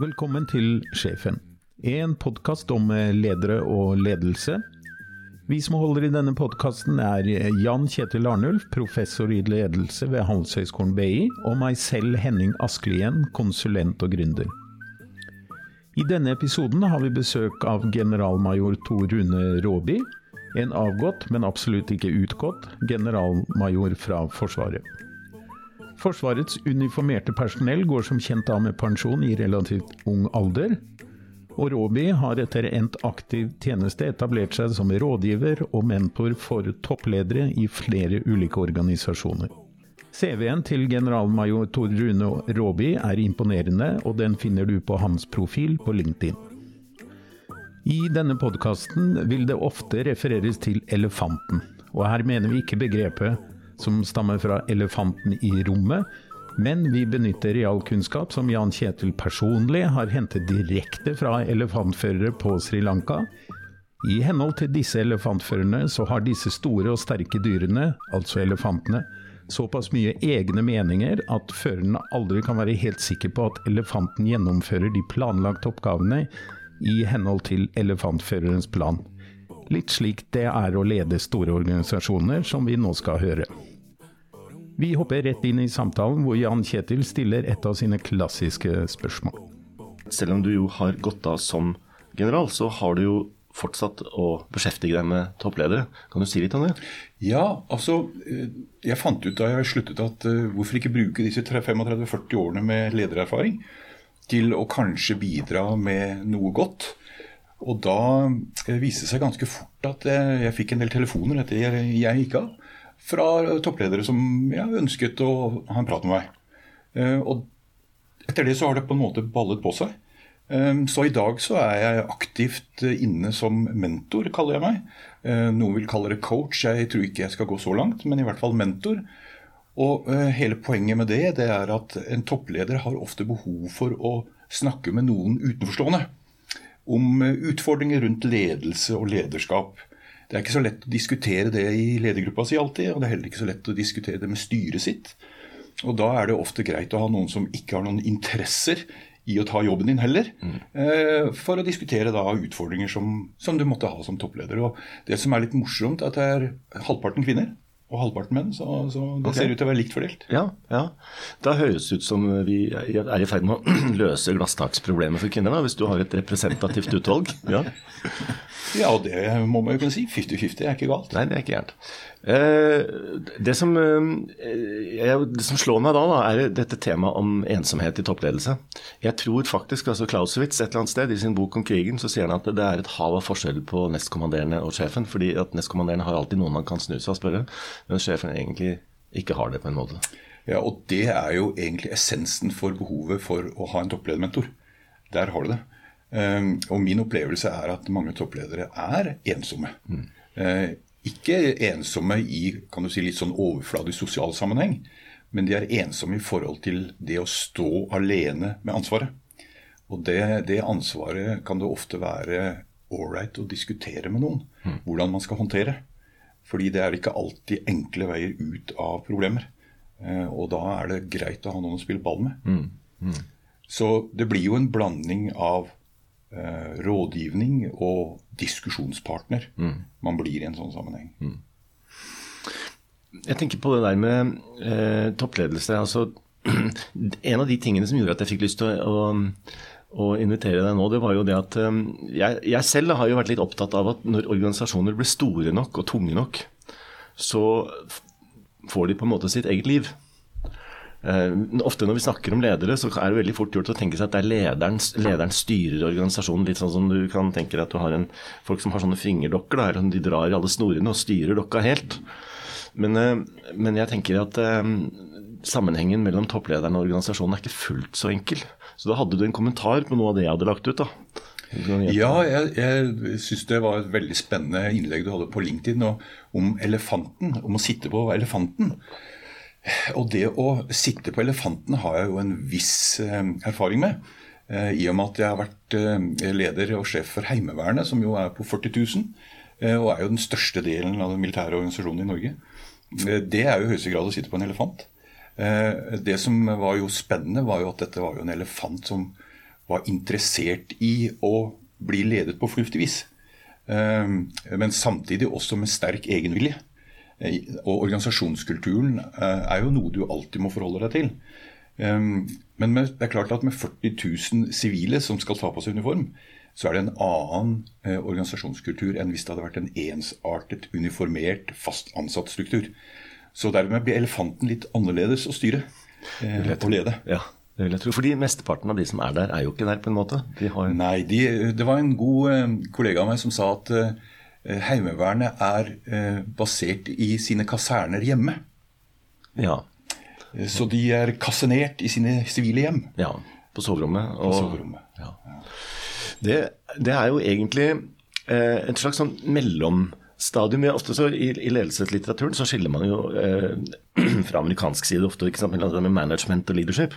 Velkommen til Sjefen, en podkast om eh, ledere og ledelse. Vi som holder i denne podkasten er Jan Kjetil Arnulf, professor i ledelse ved Handelshøyskolen BI, og meg selv Henning Askelien, konsulent og gründer. I denne episoden har vi besøk av generalmajor Tor Rune Råby, en avgått, men absolutt ikke utgått, generalmajor fra Forsvaret. Forsvarets uniformerte personell går som kjent av med pensjon i relativt ung alder, og Råby har etter endt aktiv tjeneste etablert seg som rådgiver og mentor for toppledere i flere ulike organisasjoner. CV-en til generalmajor Tor Rune Råby er imponerende, og den finner du på hans profil på LinkedIn. I denne podkasten vil det ofte refereres til elefanten, og her mener vi ikke begrepet som stammer fra elefanten i rommet, men vi benytter realkunnskap som Jan Kjetil personlig har hentet direkte fra elefantførere på Sri Lanka. I henhold til disse elefantførerne så har disse store og sterke dyrene, altså elefantene, såpass mye egne meninger at førerne aldri kan være helt sikker på at elefanten gjennomfører de planlagte oppgavene i henhold til elefantførerens plan. Litt slik det er å lede store organisasjoner, som vi nå skal høre. Vi hopper rett inn i samtalen hvor Jan Kjetil stiller et av sine klassiske spørsmål. Selv om du jo har gått av som general, så har du jo fortsatt å beskjeftige deg med toppledere. Kan du si litt om det? Ja, altså Jeg fant ut da jeg sluttet at uh, hvorfor ikke bruke disse 35-40 årene med ledererfaring til å kanskje bidra med noe godt. Og da uh, viste det seg ganske fort at jeg, jeg fikk en del telefoner etter jeg, jeg gikk av fra toppledere som ja, ønsket å ha en prat med meg. Eh, og etter det så har det på en måte ballet på seg. Eh, så i dag så er jeg aktivt inne som mentor, kaller jeg meg. Eh, noen vil kalle det coach, jeg tror ikke jeg skal gå så langt, men i hvert fall mentor. Og hele poenget med det, det er at en toppleder har ofte behov for å snakke med noen utenforstående om utfordringer rundt ledelse og lederskap. Det er ikke så lett å diskutere det i ledergruppa si alltid, og det er heller ikke så lett å diskutere det med styret sitt. Og da er det ofte greit å ha noen som ikke har noen interesser i å ta jobben din heller, mm. eh, for å diskutere da utfordringer som, som, du måtte ha som toppleder. Og Det som er litt morsomt, er at det er halvparten kvinner og halvparten menn. Så, så det okay. ser ut til å være likt fordelt. Ja, ja. Da høres det ut som vi er i ferd med å løse glasstaksproblemet for kvinner, da, hvis du har et representativt utvalg. Ja. Ja, og det må man jo kunne si. 50-50 er ikke galt. Nei, det er ikke gærent. Eh, det, som, eh, det, som, slår meg da, da, er dette temaet om ensomhet i toppledelse. Jeg tror faktisk altså Clausewitz et eller annet sted i sin bok om krigen så sier han at det er et hav av forskjell på nestkommanderende og sjefen. fordi at nestkommanderende har alltid noen man kan snu seg og spørre, men sjefen egentlig ikke har det på en måte. Ja, og det er jo egentlig essensen for behovet for å ha en toppledermentor. Der har du det. Ehm, og min opplevelse er at mange toppledere er ensomme. Mm. Ikke ensomme i kan du si, litt sånn overfladisk sosial sammenheng, men de er ensomme i forhold til det å stå alene med ansvaret. Og det, det ansvaret kan det ofte være ålreit å diskutere med noen. Mm. Hvordan man skal håndtere. Fordi det er ikke alltid enkle veier ut av problemer. Eh, og da er det greit å ha noen å spille ball med. Mm. Mm. Så det blir jo en blanding av eh, rådgivning og diskusjonspartner mm. man blir i en sånn sammenheng. Mm. Jeg tenker på det der med eh, toppledelse. altså En av de tingene som gjorde at jeg fikk lyst til å, å, å invitere deg nå, det var jo det at eh, jeg, jeg, selv har jo vært litt opptatt av at når organisasjoner blir store nok og tunge nok, så får de på en måte sitt eget liv. Uh, ofte når vi snakker om ledere, så er det veldig fort gjort å tenke seg at det er lederen, lederen styrer organisasjonen. Litt sånn som du kan tenke deg at du har en, folk som har sånne fingerdokker. Da, de drar i alle snorene og styrer dokka helt. Men, uh, men jeg tenker at uh, sammenhengen mellom topplederen og organisasjonen er ikke fullt så enkel. Så da hadde du en kommentar på noe av det jeg hadde lagt ut. da. Ja, jeg, jeg syns det var et veldig spennende innlegg du hadde på LinkedIn om elefanten. Om å sitte på elefanten. Og det å sitte på elefanten har jeg jo en viss eh, erfaring med. Eh, I og med at jeg har vært eh, leder og sjef for Heimevernet, som jo er på 40 000. Og er jo den største delen av den militære organisasjonen i Norge. Det er jo i høyeste grad å sitte på en elefant. Det som var jo spennende, var jo at dette var jo en elefant som var interessert i å bli ledet på fornuftig vis. Men samtidig også med sterk egenvilje. Og organisasjonskulturen er jo noe du alltid må forholde deg til. Men det er klart at med 40 000 sivile som skal ta på seg uniform, så er det en annen organisasjonskultur enn hvis det hadde vært en ensartet, uniformert, fast ansatt struktur. Så dermed blir elefanten litt annerledes å styre og lede. Ja, det vil jeg tro. Fordi mesteparten av de som er der, er jo ikke der, på en måte. De har... Nei, de, det var en god eh, kollega av meg som sa at Heimevernet er uh, basert i sine kaserner hjemme. Ja. Så de er kassenert i sine sivile hjem. Ja, på soverommet. Og, på soverommet. Ja. Det, det, er jo egentlig eh, et slags sånn mellom stadium. Ofte så I, i ledelseslitteraturen så skiller man jo eh, fra amerikansk side ofte ikke sant, med management og leadership.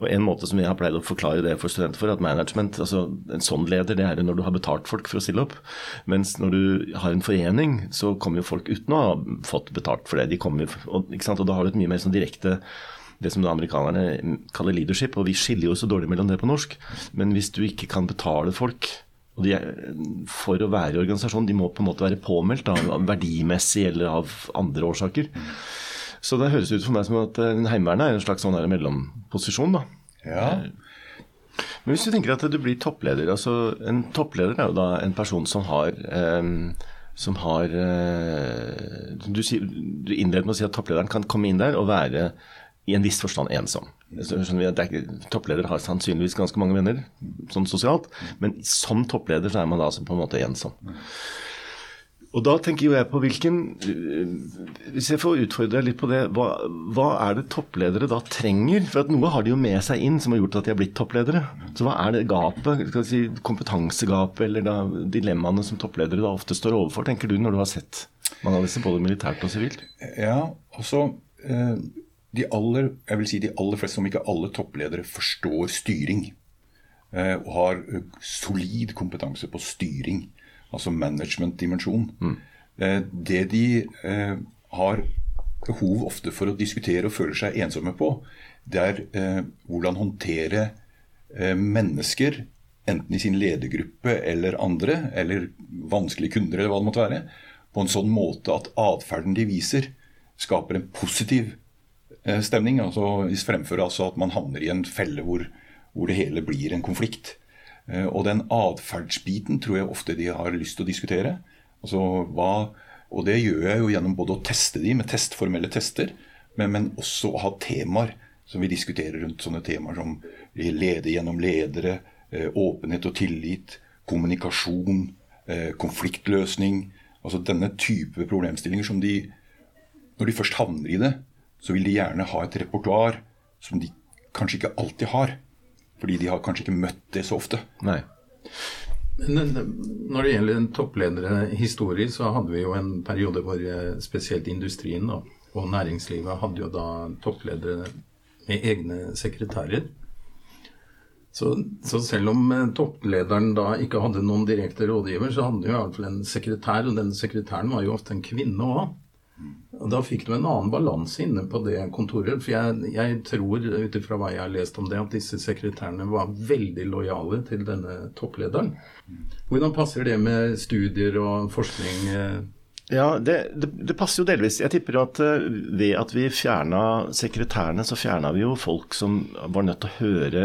Og En måte som jeg har pleid å forklare det for studenter for, at management, altså en sånn leder, det er når du har betalt folk for å stille opp. Mens når du har en forening, så kommer jo folk uten å ha fått betalt for det. De kommer, og, ikke sant, og Da har du et mye mer sånn direkte det som amerikanerne kaller leadership, og vi skiller jo så dårlig mellom det på norsk. Men hvis du ikke kan betale folk og de, for å være i organisasjon, de må på en måte være påmeldt da, verdimessig eller av andre årsaker. Så det høres ut for meg som at eh, Heimevernet er en slags sånn mellomposisjon. da. Ja. Men hvis du tenker at du blir toppleder altså En toppleder er jo da en person som har eh, som har eh, du, du innleder med å si at topplederen kan komme inn der og være i en viss forstand ensom. Toppleder har sannsynligvis ganske mange venner, sånn sosialt, men som toppleder så er man da altså på en måte ensom. Og da tenker jo jeg på hvilken Hvis jeg får utfordre deg litt på det, hva, hva, er det toppledere da trenger? For at noe har de jo med seg inn som har gjort at de har blitt toppledere. Så hva er det gapet, skal si, kompetansegapet eller da, dilemmaene som toppledere da ofte står overfor, tenker du, når du har sett mange av disse, både militært og sivilt? Ja, altså eh, de aller, jeg vil si de aller fleste, om ikke alle toppledere, forstår styring. Eh, og har eh, solid kompetanse på styring, altså management-dimensjon. Mm. Eh, det de eh, har behov ofte for å diskutere og føler seg ensomme på, det er hvordan håndtere eh, mennesker, enten i sin ledergruppe eller andre, eller vanskelige kunder eller hva det måtte være, på en sånn måte at atferden de viser, skaper en positiv stemning. altså Fremfor altså at man havner i en felle hvor, hvor det hele blir en konflikt. Eh, og den atferdsbiten tror jeg ofte de har lyst til å diskutere. Altså hva, Og det gjør jeg jo gjennom både å teste de med testformelle tester, men, men også å ha temaer som vi diskuterer rundt sånne temaer som lede gjennom ledere, eh, åpenhet og tillit, kommunikasjon, konfliktløsning. Altså denne type problemstillinger som de, når de først havner i det, så vil de gjerne ha et repertoar som de kanskje ikke alltid har. Fordi de har kanskje ikke møtt det så ofte. Nei. Men når det gjelder topplederhistorie, så hadde vi jo en periode hvor eh, spesielt industrien da, og næringslivet hadde jo da toppledere med egne sekretærer. Så, så, selv om eh, topplederen da ikke hadde noen direkte rådgiver, så hadde han jo i hvert fall en sekretær, og den sekretæren var jo ofte en kvinne òg. Og Da fikk du en annen balanse inne på det kontoret. For jeg, jeg tror, ut ifra hva jeg har lest om det, at disse sekretærene var veldig lojale til denne topplederen. Hvordan passer det med studier og forskning? Eh? Ja, det, det, det, passer jo delvis. Jeg tipper at uh, ved at vi fjerna sekretærene, så fjerna vi jo folk som var nødt til å høre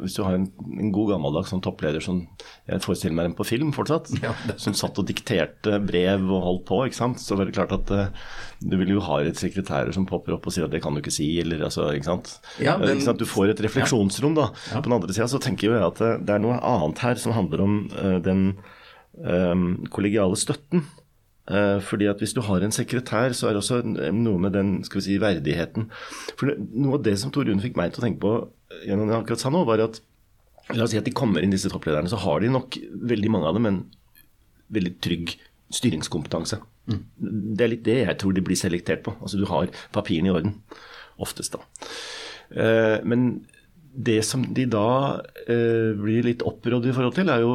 Hvis du har en, en god gammeldags sånn toppleder som jeg forestiller meg dem på film fortsatt, ja. som satt og dikterte brev og holdt på, ikke sant? så var det klart at uh, du vil jo ha et sekretærer som popper opp og sier at det kan du ikke si, eller altså, ikke sant. Ja, men, ikke sant? Du får et refleksjonsrom, da. Ja. På den andre sida så tenker jeg at det er noe annet her som handler om den kollegiale støtten. Eh, fordi at Hvis du har en sekretær, så er det også noe med den skal vi si, verdigheten. For Noe av det som Tor Rune fikk meg til å tenke på gjennom det akkurat sa nå, var at la oss si at de kommer inn, disse topplederne, så har de nok veldig mange av dem en veldig trygg styringskompetanse. Mm. Det er litt det jeg tror de blir selektert på. Altså Du har papirene i orden. Oftest, da. Eh, men det som de da eh, blir litt opprådd i forhold til, er jo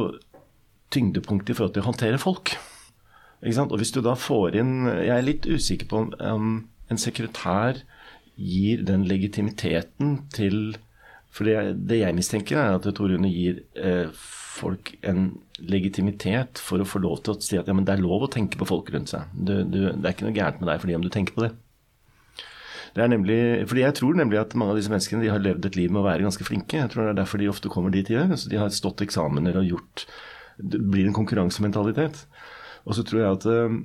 tyngdepunktet i forhold til å håndtere folk. Og hvis du da får inn Jeg er litt usikker på om en sekretær gir den legitimiteten til For det, det jeg mistenker, er at Tor gir eh, folk en legitimitet for å få lov til å si at ja, men det er lov å tenke på folk rundt seg. Du, du, det er ikke noe gærent med deg fordi om du tenker på det. Det er nemlig, fordi Jeg tror nemlig at mange av disse menneskene de har levd et liv med å være ganske flinke. Jeg tror Det er derfor de ofte kommer dit de gjør. Altså, de har stått eksamener og gjort Det blir en konkurransementalitet. Og så tror jeg at um,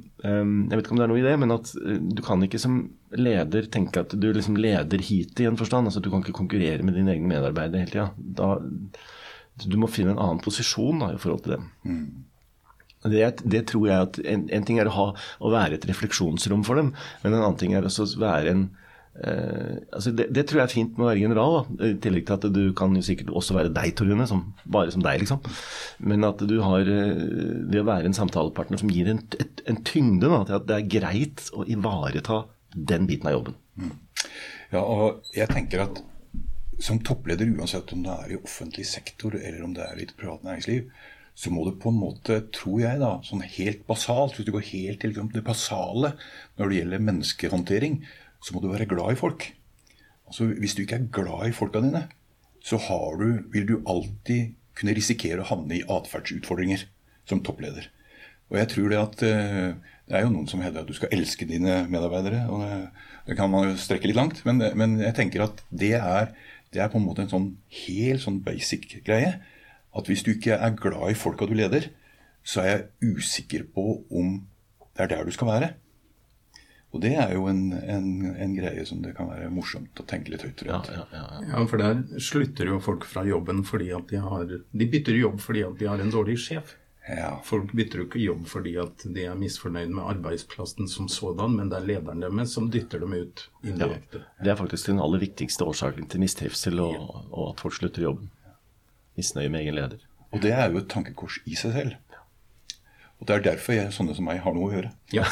Jeg vet ikke om det er noe i det, men at uh, du kan ikke som leder tenke at du liksom leder hit i en forstand. altså Du kan ikke konkurrere med dine egne medarbeidere hele tida. Du må finne en annen posisjon da, i forhold til dem. Mm. Det, det, tror jeg at en, en, ting er å, ha, å være et refleksjonsrom for dem, men en annen ting er også å være en Eh, altså det, det, tror jeg er fint med å være general. Da. I tillegg til at du kan jo sikkert også være deg, Tor Rune, bare som deg, liksom. Men at du har Ved å være en samtalepartner som gir en, et, en tyngde da, til at det er greit å ivareta den biten av jobben. Mm. Ja, og jeg tenker at som toppleder, uansett om det er i offentlig sektor eller om det er i privat næringsliv, så må det på en måte, tror jeg, da, sånn helt basalt, hvis du går helt til det basale når det gjelder menneskehåndtering, så må du være glad i folk. Altså, Hvis du ikke er glad i folka dine, så du, vil du alltid kunne risikere å havne i atferdsutfordringer som toppleder. Og jeg tror Det at eh, det er jo noen som hevder at du skal elske dine medarbeidere. og Det, det kan man jo strekke litt langt. Men, men jeg tenker at det er, det er, på en måte en sånn helt sånn basic greie. At hvis du ikke er glad i folka du leder, så er jeg usikker på om det er der du skal være. Og det er jo en, en, en, greie som det kan være morsomt å tenke litt høyt rundt. Ja, ja, ja, ja, for der slutter jo folk fra jobben fordi at de har De bytter jobb fordi at de har en dårlig sjef. Ja. Folk bytter jo ikke jobb fordi at de er misfornøyd med arbeidsplassen som sådan, men det er lederen deres som dytter dem ut indirekte. Ja, det er faktisk den aller viktigste årsaken til mistrivsel og, og at folk slutter jobben. Misnøye med egen leder. Og det er jo et tankekors i seg selv. Og Det er derfor jeg, sånne som meg har noe å gjøre. Ja.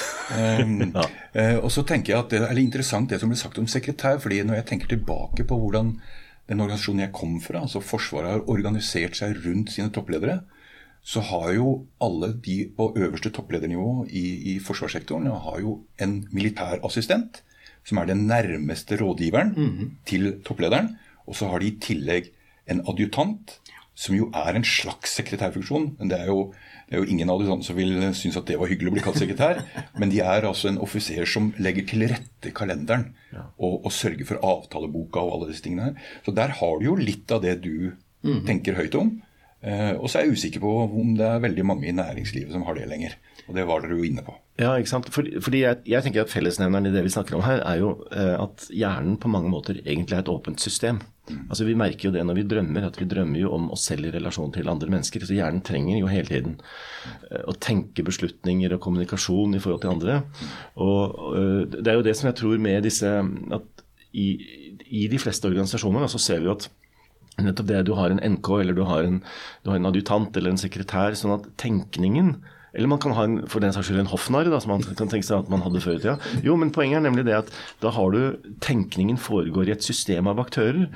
um, ja. Uh, og så tenker jeg at Det er litt interessant det som ble sagt om sekretær. fordi når jeg tenker tilbake på hvordan den organisasjonen jeg kom fra, altså Forsvaret, har organisert seg rundt sine toppledere, så har jo alle de på øverste toppledernivå i, i forsvarssektoren har jo en militærassistent, som er den nærmeste rådgiveren mm -hmm. til topplederen. Og så har de i tillegg en adjutant, som jo er en slags sekretærfunksjon. Men det er jo det er jo ingen av de sånne som vil synes at det var hyggelig å bli kalt sekretær. Men de er altså en offiser som legger til rette kalenderen og, og, sørger for avtaleboka og alle disse tingene her. Så der har du jo litt av det du mm. tenker høyt om. Eh, og så er jeg usikker på om det er veldig mange i næringslivet som har det lenger. Og det var dere jo inne på. Ja, ikke sant. For, fordi jeg, jeg, tenker at Fellesnevneren i det vi snakker om her, er jo eh, at hjernen på mange måter egentlig er et åpent system. Mm. Altså Vi merker jo det når vi drømmer, at vi drømmer jo om oss selv i relasjon til andre mennesker. Så hjernen trenger jo hele tiden eh, å tenke beslutninger og kommunikasjon i forhold til andre. Og det er jo det som jeg tror med disse at i, i de fleste organisasjoner så ser vi jo at nettopp det du har en NK eller du har en, du har en adjutant eller en sekretær, sånn at tenkningen eller man kan ha en, for den saks skyld en hoffnarr, som man kan tenke seg at man hadde før i tida. Jo, men poenget er nemlig det at da har du Tenkningen foregår i et system av aktører.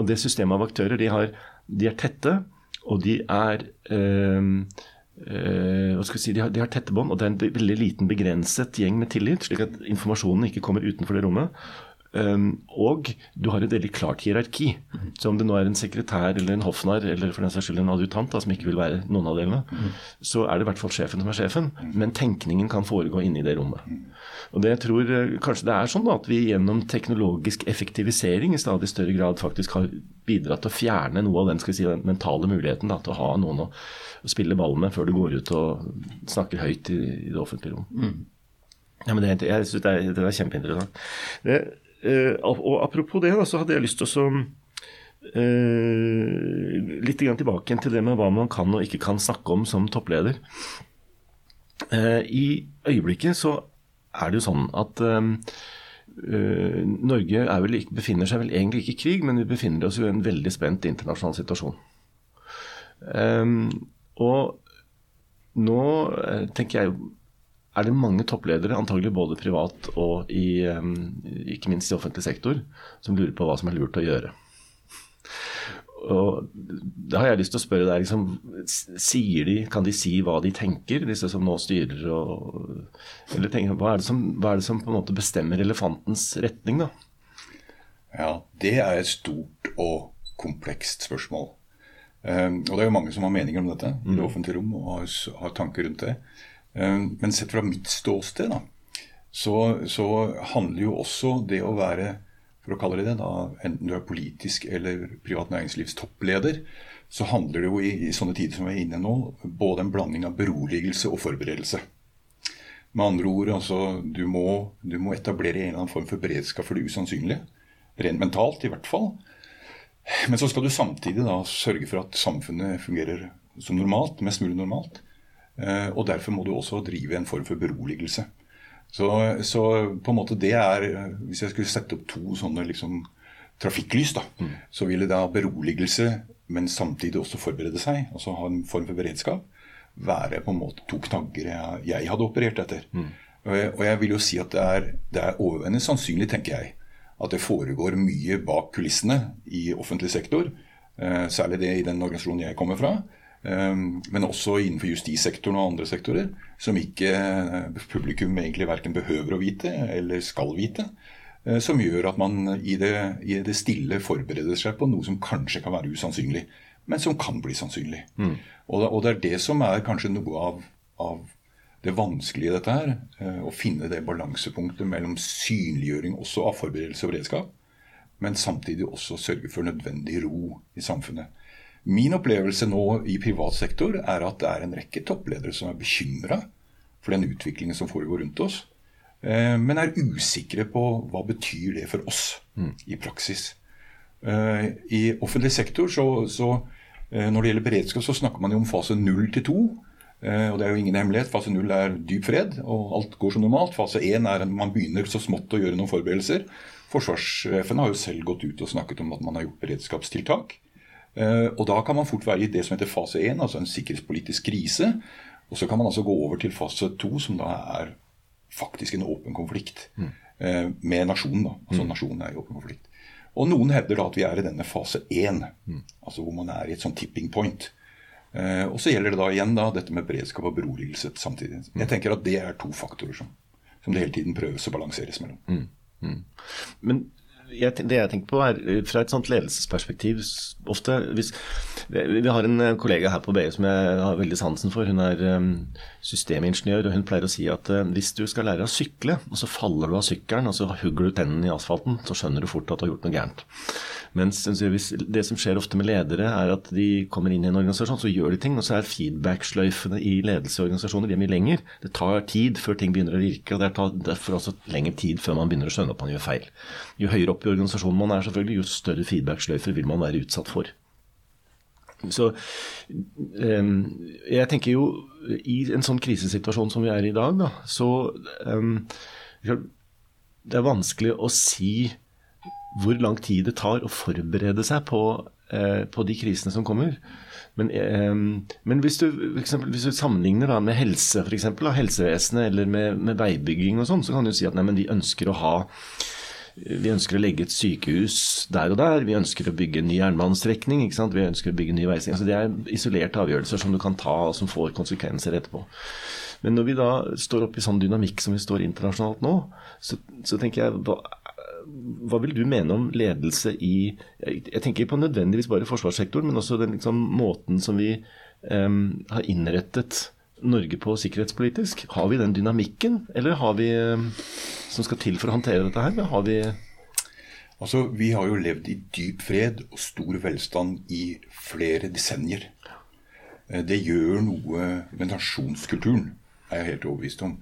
Og det systemet av aktører, de, har, de er tette, og de er øh, Uh, hva skal vi si, de har, de har tette bånd, og det er en veldig liten begrenset gjeng med tillit, slik at informasjonen ikke kommer utenfor det rommet. Um, og du har et veldig klart hierarki. Så om det nå er en sekretær eller en hoffnarr eller for den saks skyld en adjutant, da, som ikke vil være noen av delene, så er det i hvert fall sjefen som er sjefen. Men tenkningen kan foregå inne i det rommet. Og det jeg tror eh, Kanskje det er sånn da, at vi gjennom teknologisk effektivisering i stadig større grad faktisk har bidratt til å fjerne noe av den, skal si, den mentale muligheten da, til å ha noen å, spille ball med før du går ut og snakker høyt i, i det offentlige rom. Mm. Ja, men det, jeg synes det, er, det er kjempeinteressant. Det, og apropos det, så hadde jeg lyst til å uh, litt tilbake til det med hva man kan og ikke kan snakke om som toppleder. Uh, I øyeblikket så er det jo sånn at Norge vel, befinner seg vel egentlig ikke i krig, men vi befinner oss jo i en veldig spent internasjonal situasjon. Og nå tenker jeg jo er det mange toppledere, antagelig både privat og i, ikke minst i offentlig sektor, som lurer på hva som er lurt å gjøre. Og Da har jeg lyst til å spørre deg, liksom, sier de, kan de si hva de tenker, disse som nå styrer? Og, eller tenker, hva, er som, hva, er det som, på en måte bestemmer elefantens retning, da? Ja, det er et stort og komplekst spørsmål. Um, og det er jo mange som har meninger om dette i det offentlige rom og har, har tanker rundt det. Um, men sett fra mitt ståsted, da, så, så, handler jo også det å være for å kalle det det, da, enten du er politisk eller privat næringslivstoppleder, så handler det jo i, i sånne tider som vi er inne nå, både en blanding av beroligelse og forberedelse. Med andre ord, altså, du må, du må etablere en eller annen form for beredskap for det usannsynlige. Rent mentalt, i hvert fall. Men så skal du samtidig da sørge for at samfunnet fungerer som normalt, mest mulig normalt. Eh, og derfor må du også drive en form for beroligelse. Så, så på en måte det er Hvis jeg skulle sette opp to sånne liksom trafikklys, da, mm. så ville da beroligelse, men samtidig også forberede seg, altså ha en form for beredskap, være på en måte to knagger jeg, jeg hadde operert etter. Mm. Og, jeg, og, jeg, vil jo si at det er, det er overveiende sannsynlig, tenker jeg, at det foregår mye bak kulissene i offentlig sektor. Eh, særlig det i den organisasjonen jeg kommer fra. Eh, men også innenfor justissektoren og andre sektorer. Som ikke eh, publikum egentlig verken behøver å vite eller skal vite. Eh, som gjør at man i det, i det, stille forbereder seg på noe som kanskje kan være usannsynlig. Men som kan bli sannsynlig. Mm. Og, og, det er det som er kanskje noe av, av det vanskelige i dette her. Eh, å finne det balansepunktet mellom synliggjøring også av forberedelse og beredskap, men samtidig også sørge for nødvendig ro i samfunnet. Min opplevelse nå i privat sektor er at det er en rekke toppledere som er bekymra for den utviklingen som foregår rundt oss, eh, men er usikre på hva betyr det for oss mm. i praksis. Eh, I offentlig sektor så, så når det gjelder beredskap, så snakker man jo om fase 0 til 2. Eh, og det er jo ingen hemmelighet. Fase 0 er dyp fred, og alt går som normalt. Fase 1 er at man begynner så smått å gjøre noen forberedelser. Forsvarssjefen har jo selv gått ut og snakket om at man har gjort beredskapstiltak. Eh, og da kan man fort være i det som heter fase én, altså en sikkerhetspolitisk krise. Og så kan man altså gå over til fase to, som da er faktisk en åpen konflikt mm. Eh, med nasjonen. da, altså mm. Nasjonen er i åpen konflikt. Og noen hevder da at vi er i denne fase én, mm. altså hvor man er i et sånn tipping point. Eh, og så gjelder det da igjen da, dette med beredskap og beroligelse samtidig. Jeg tenker at det er to faktorer som, som det hele tiden prøves å balanseres mellom. Mm. Mm. Men jeg, det jeg tenker på er fra et sånt ledelsesperspektiv ofte hvis, Vi har en kollega her på BI som jeg har veldig sansen for. Hun er um, systemingeniør, og hun pleier å si at hvis du skal lære å sykle, og så faller du av sykkelen og så hugger du tennene i asfalten, så skjønner du fort at du har gjort noe gærent. Mens det som skjer ofte med ledere, er at de kommer inn i en organisasjon, så gjør de ting, og så er feedback-sløyfene i ledelsesorganisasjoner de er mye lenger. Det tar tid før ting begynner å virke, og det tar derfor også lengre tid før man begynner å skjønne at man gjør feil. Jo høyere opp i organisasjonen man er, selvfølgelig, jo større feedback-sløyfer vil man være utsatt for. Så um, jeg tenker jo i en sånn krisesituasjon som vi er i i dag, da, så um, Det er vanskelig å si hvor lang tid det tar å forberede seg på, eh, på de krisene som kommer. Men, eh, men hvis, du, eksempel, hvis, du, sammenligner med helse, for eksempel, helsevesenet eller med, med veibygging og sånn, så kan du si at nei, vi ønsker å ha vi ønsker å legge et sykehus der og der. Vi ønsker å bygge en ny jernbanestrekning. Vi ønsker å bygge en ny veistrekning. Altså, det er isolerte avgjørelser som du kan ta, og som får konsekvenser etterpå. Men når vi da står oppe i sånn dynamikk som vi står internasjonalt nå, så, så tenker jeg hva, hva vil du mene om ledelse i Jeg tenker på nødvendigvis bare forsvarssektoren, men også den liksom, måten som vi um, har innrettet Norge på sikkerhetspolitisk. Har vi den dynamikken, eller har vi um, som skal til for å håndtere dette her? Har vi Altså, Vi har jo levd i dyp fred og stor velstand i flere desennier. Eh, det gjør noe med nasjonskulturen, er jeg helt overbevist om.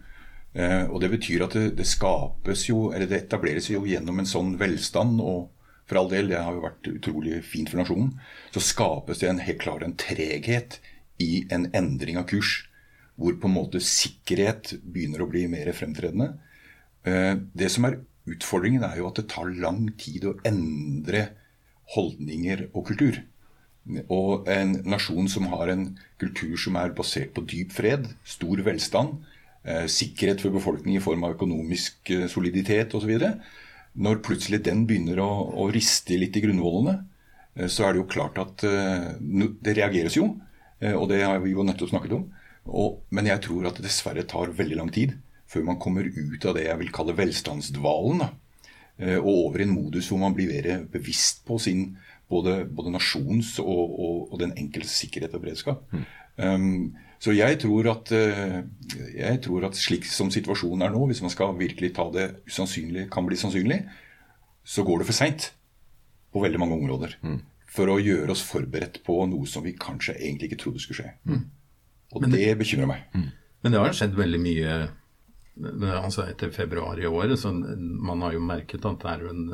Eh, og Det betyr at det, det, skapes jo, eller det etableres jo gjennom en sånn velstand, og for all del, det har jo vært utrolig fint for nasjonen, så skapes det en helt klar en treghet i en endring av kurs. Hvor på en måte sikkerhet begynner å bli mer fremtredende. Eh, det som er utfordringen, er jo at det tar lang tid å endre holdninger og kultur. Og en nasjon som har en kultur som er basert på dyp fred, stor velstand, Eh, sikkerhet for befolkningen i form av økonomisk eh, soliditet osv. Når plutselig den begynner å, å, riste litt i grunnvollene, så er det jo klart at det reageres jo. Og det har vi jo nettopp snakket om. Og, men jeg tror at det dessverre tar veldig lang tid før man kommer ut av det jeg vil kalle velstandsdvalen. Og over i en modus hvor man blir mer bevisst på sin både, både nasjons og, og, og, den enkeltes sikkerhet og beredskap. Mm. Um, så jeg tror, at, uh, jeg tror at slik som situasjonen er nå, hvis man skal virkelig ta det usannsynlig kan bli sannsynlig, så går det for seint på veldig mange områder. Mm. For å gjøre oss forberedt på noe som vi kanskje egentlig ikke trodde skulle skje. Mm. Og det, det, bekymrer meg. Mm. Men det har skjedd veldig mye altså etter februar i år. så Man har jo merket at det er en,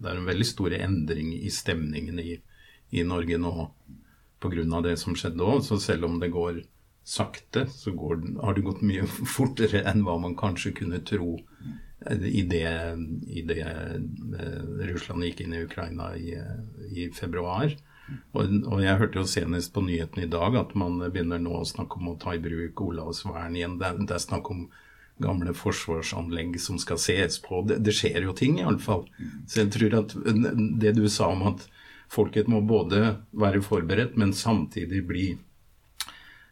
det er en veldig stor endring i stemningen i, i Norge nå pga. det som skjedde òg. Så selv om det går sakte, så går, har det gått mye fortere enn hva man kanskje kunne tro i det, i det eh, Russland gikk inn i Ukraina i, i februar. Og, jeg hørte jo senest på nyhetene i dag at man begynner nå å snakke om å ta i bruk Olavsvern igjen. Det, det er snakk om gamle forsvarsanlegg som skal ses på. Det, det skjer jo ting, iallfall. Så jeg tror at det du sa om at folket må både være forberedt, men samtidig bli,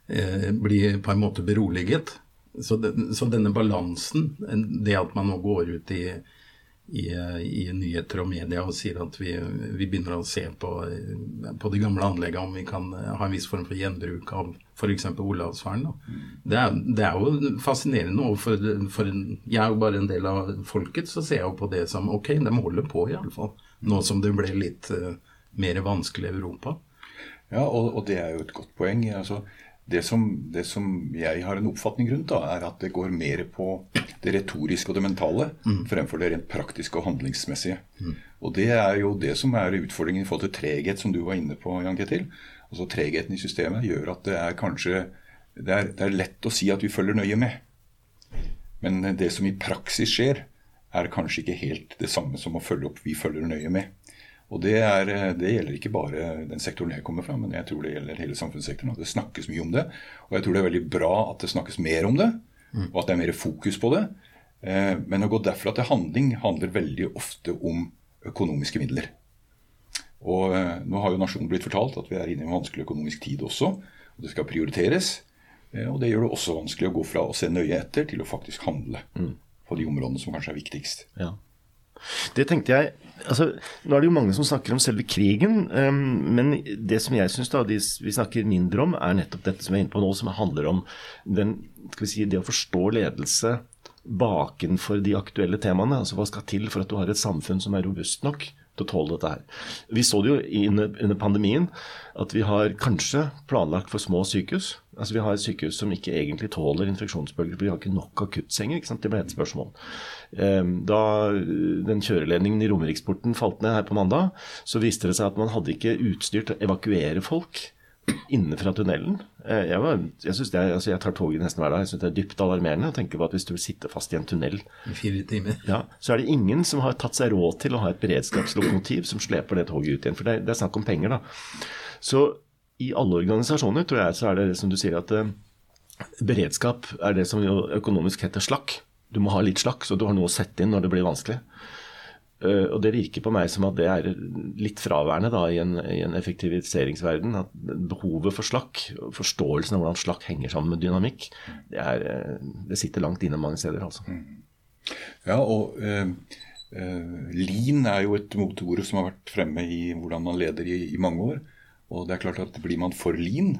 eh, bli på en måte beroliget. Så, det, så, denne balansen, det at man nå går ut i, i, i nyheter og media og sier at vi, vi begynner å se på, på de gamle anleggene om vi kan ha en viss form for gjenbruk av f.eks. Olavsvern. Det det er, jo fascinerende. Og for, for jeg er jo bare en del av folket, så ser jeg jo på det som ok, de holder på iallfall. Nå som det ble litt uh, mer vanskelig i Europa. Ja, og, og, det er jo et godt poeng. altså det som, det som, jeg har en oppfatning rundt, da, er at det går mer på det retoriske og det mentale mm. fremfor det rent praktiske og handlingsmessige. Mm. Og Det er jo det som er utfordringen i forhold til treghet, som du var inne på, Jan Ketil. Altså Tregheten i systemet gjør at det er kanskje det er, det er, lett å si at vi følger nøye med. Men det som i praksis skjer, er kanskje ikke helt det samme som å følge opp 'vi følger nøye med'. Og det, er, det, gjelder ikke bare den sektoren jeg kommer fra, men jeg tror det gjelder hele samfunnssektoren. at Det snakkes mye om det. Og jeg tror det er veldig bra at det snakkes mer om det, og at det er mer fokus på det. Eh, men å gå derfra til handling handler veldig ofte om økonomiske midler. Og eh, Nå har jo nasjonen blitt fortalt at vi er inne i en vanskelig økonomisk tid også. og Det skal prioriteres. Eh, og Det gjør det også vanskelig å gå fra å se nøye etter til å faktisk handle mm. på de områdene som kanskje er viktigst. Ja. Det tenkte jeg altså, Nå er det jo mange som snakker om selve krigen, um, men det som jeg syns vi snakker mindre om, er nettopp dette som jeg er inne på nå, som handler om den, si, det å forstå ledelse bakenfor de aktuelle temaene. Altså hva skal til for at du har et samfunn som er robust nok til å tåle dette her. Vi så det jo under, pandemien at vi har kanskje planlagt for små sykehus. Altså Vi har et sykehus som ikke egentlig tåler infeksjonsbølger, for vi har ikke nok akuttsenger. ikke sant? Det ble et spørsmål. Ehm, da den kjøreledningen i Romeriksporten falt ned her på mandag, så viste det seg at man hadde ikke utstyr til å evakuere folk inne fra tunnelen. Eh, jeg, var, jeg, det er, altså jeg tar toget nesten hver dag. Jeg syns det er dypt alarmerende å tenke på at hvis du sitter fast i en tunnel I fire timer. Ja, Så er det ingen som har tatt seg råd til å ha et beredskapslokomotiv som sleper det toget ut igjen. For det, det er snakk om penger, da. Så i alle organisasjoner tror jeg så er det som du sier at uh, beredskap er det som økonomisk heter slakk. Du må ha litt slakk, så du har noe å sette inn når det blir vanskelig. Eh, og det virker på meg som at det er litt fraværende da, i, en, i en effektiviseringsverden. At behovet for slakk, forståelsen av hvordan slakk henger sammen med dynamikk, det, er, eh, det sitter langt inne mange steder. altså. Mm. Ja, og eh, eh, Lean er jo et motord som har vært fremme i hvordan man leder i, i, mange år. Og det er klart at Blir man for lean,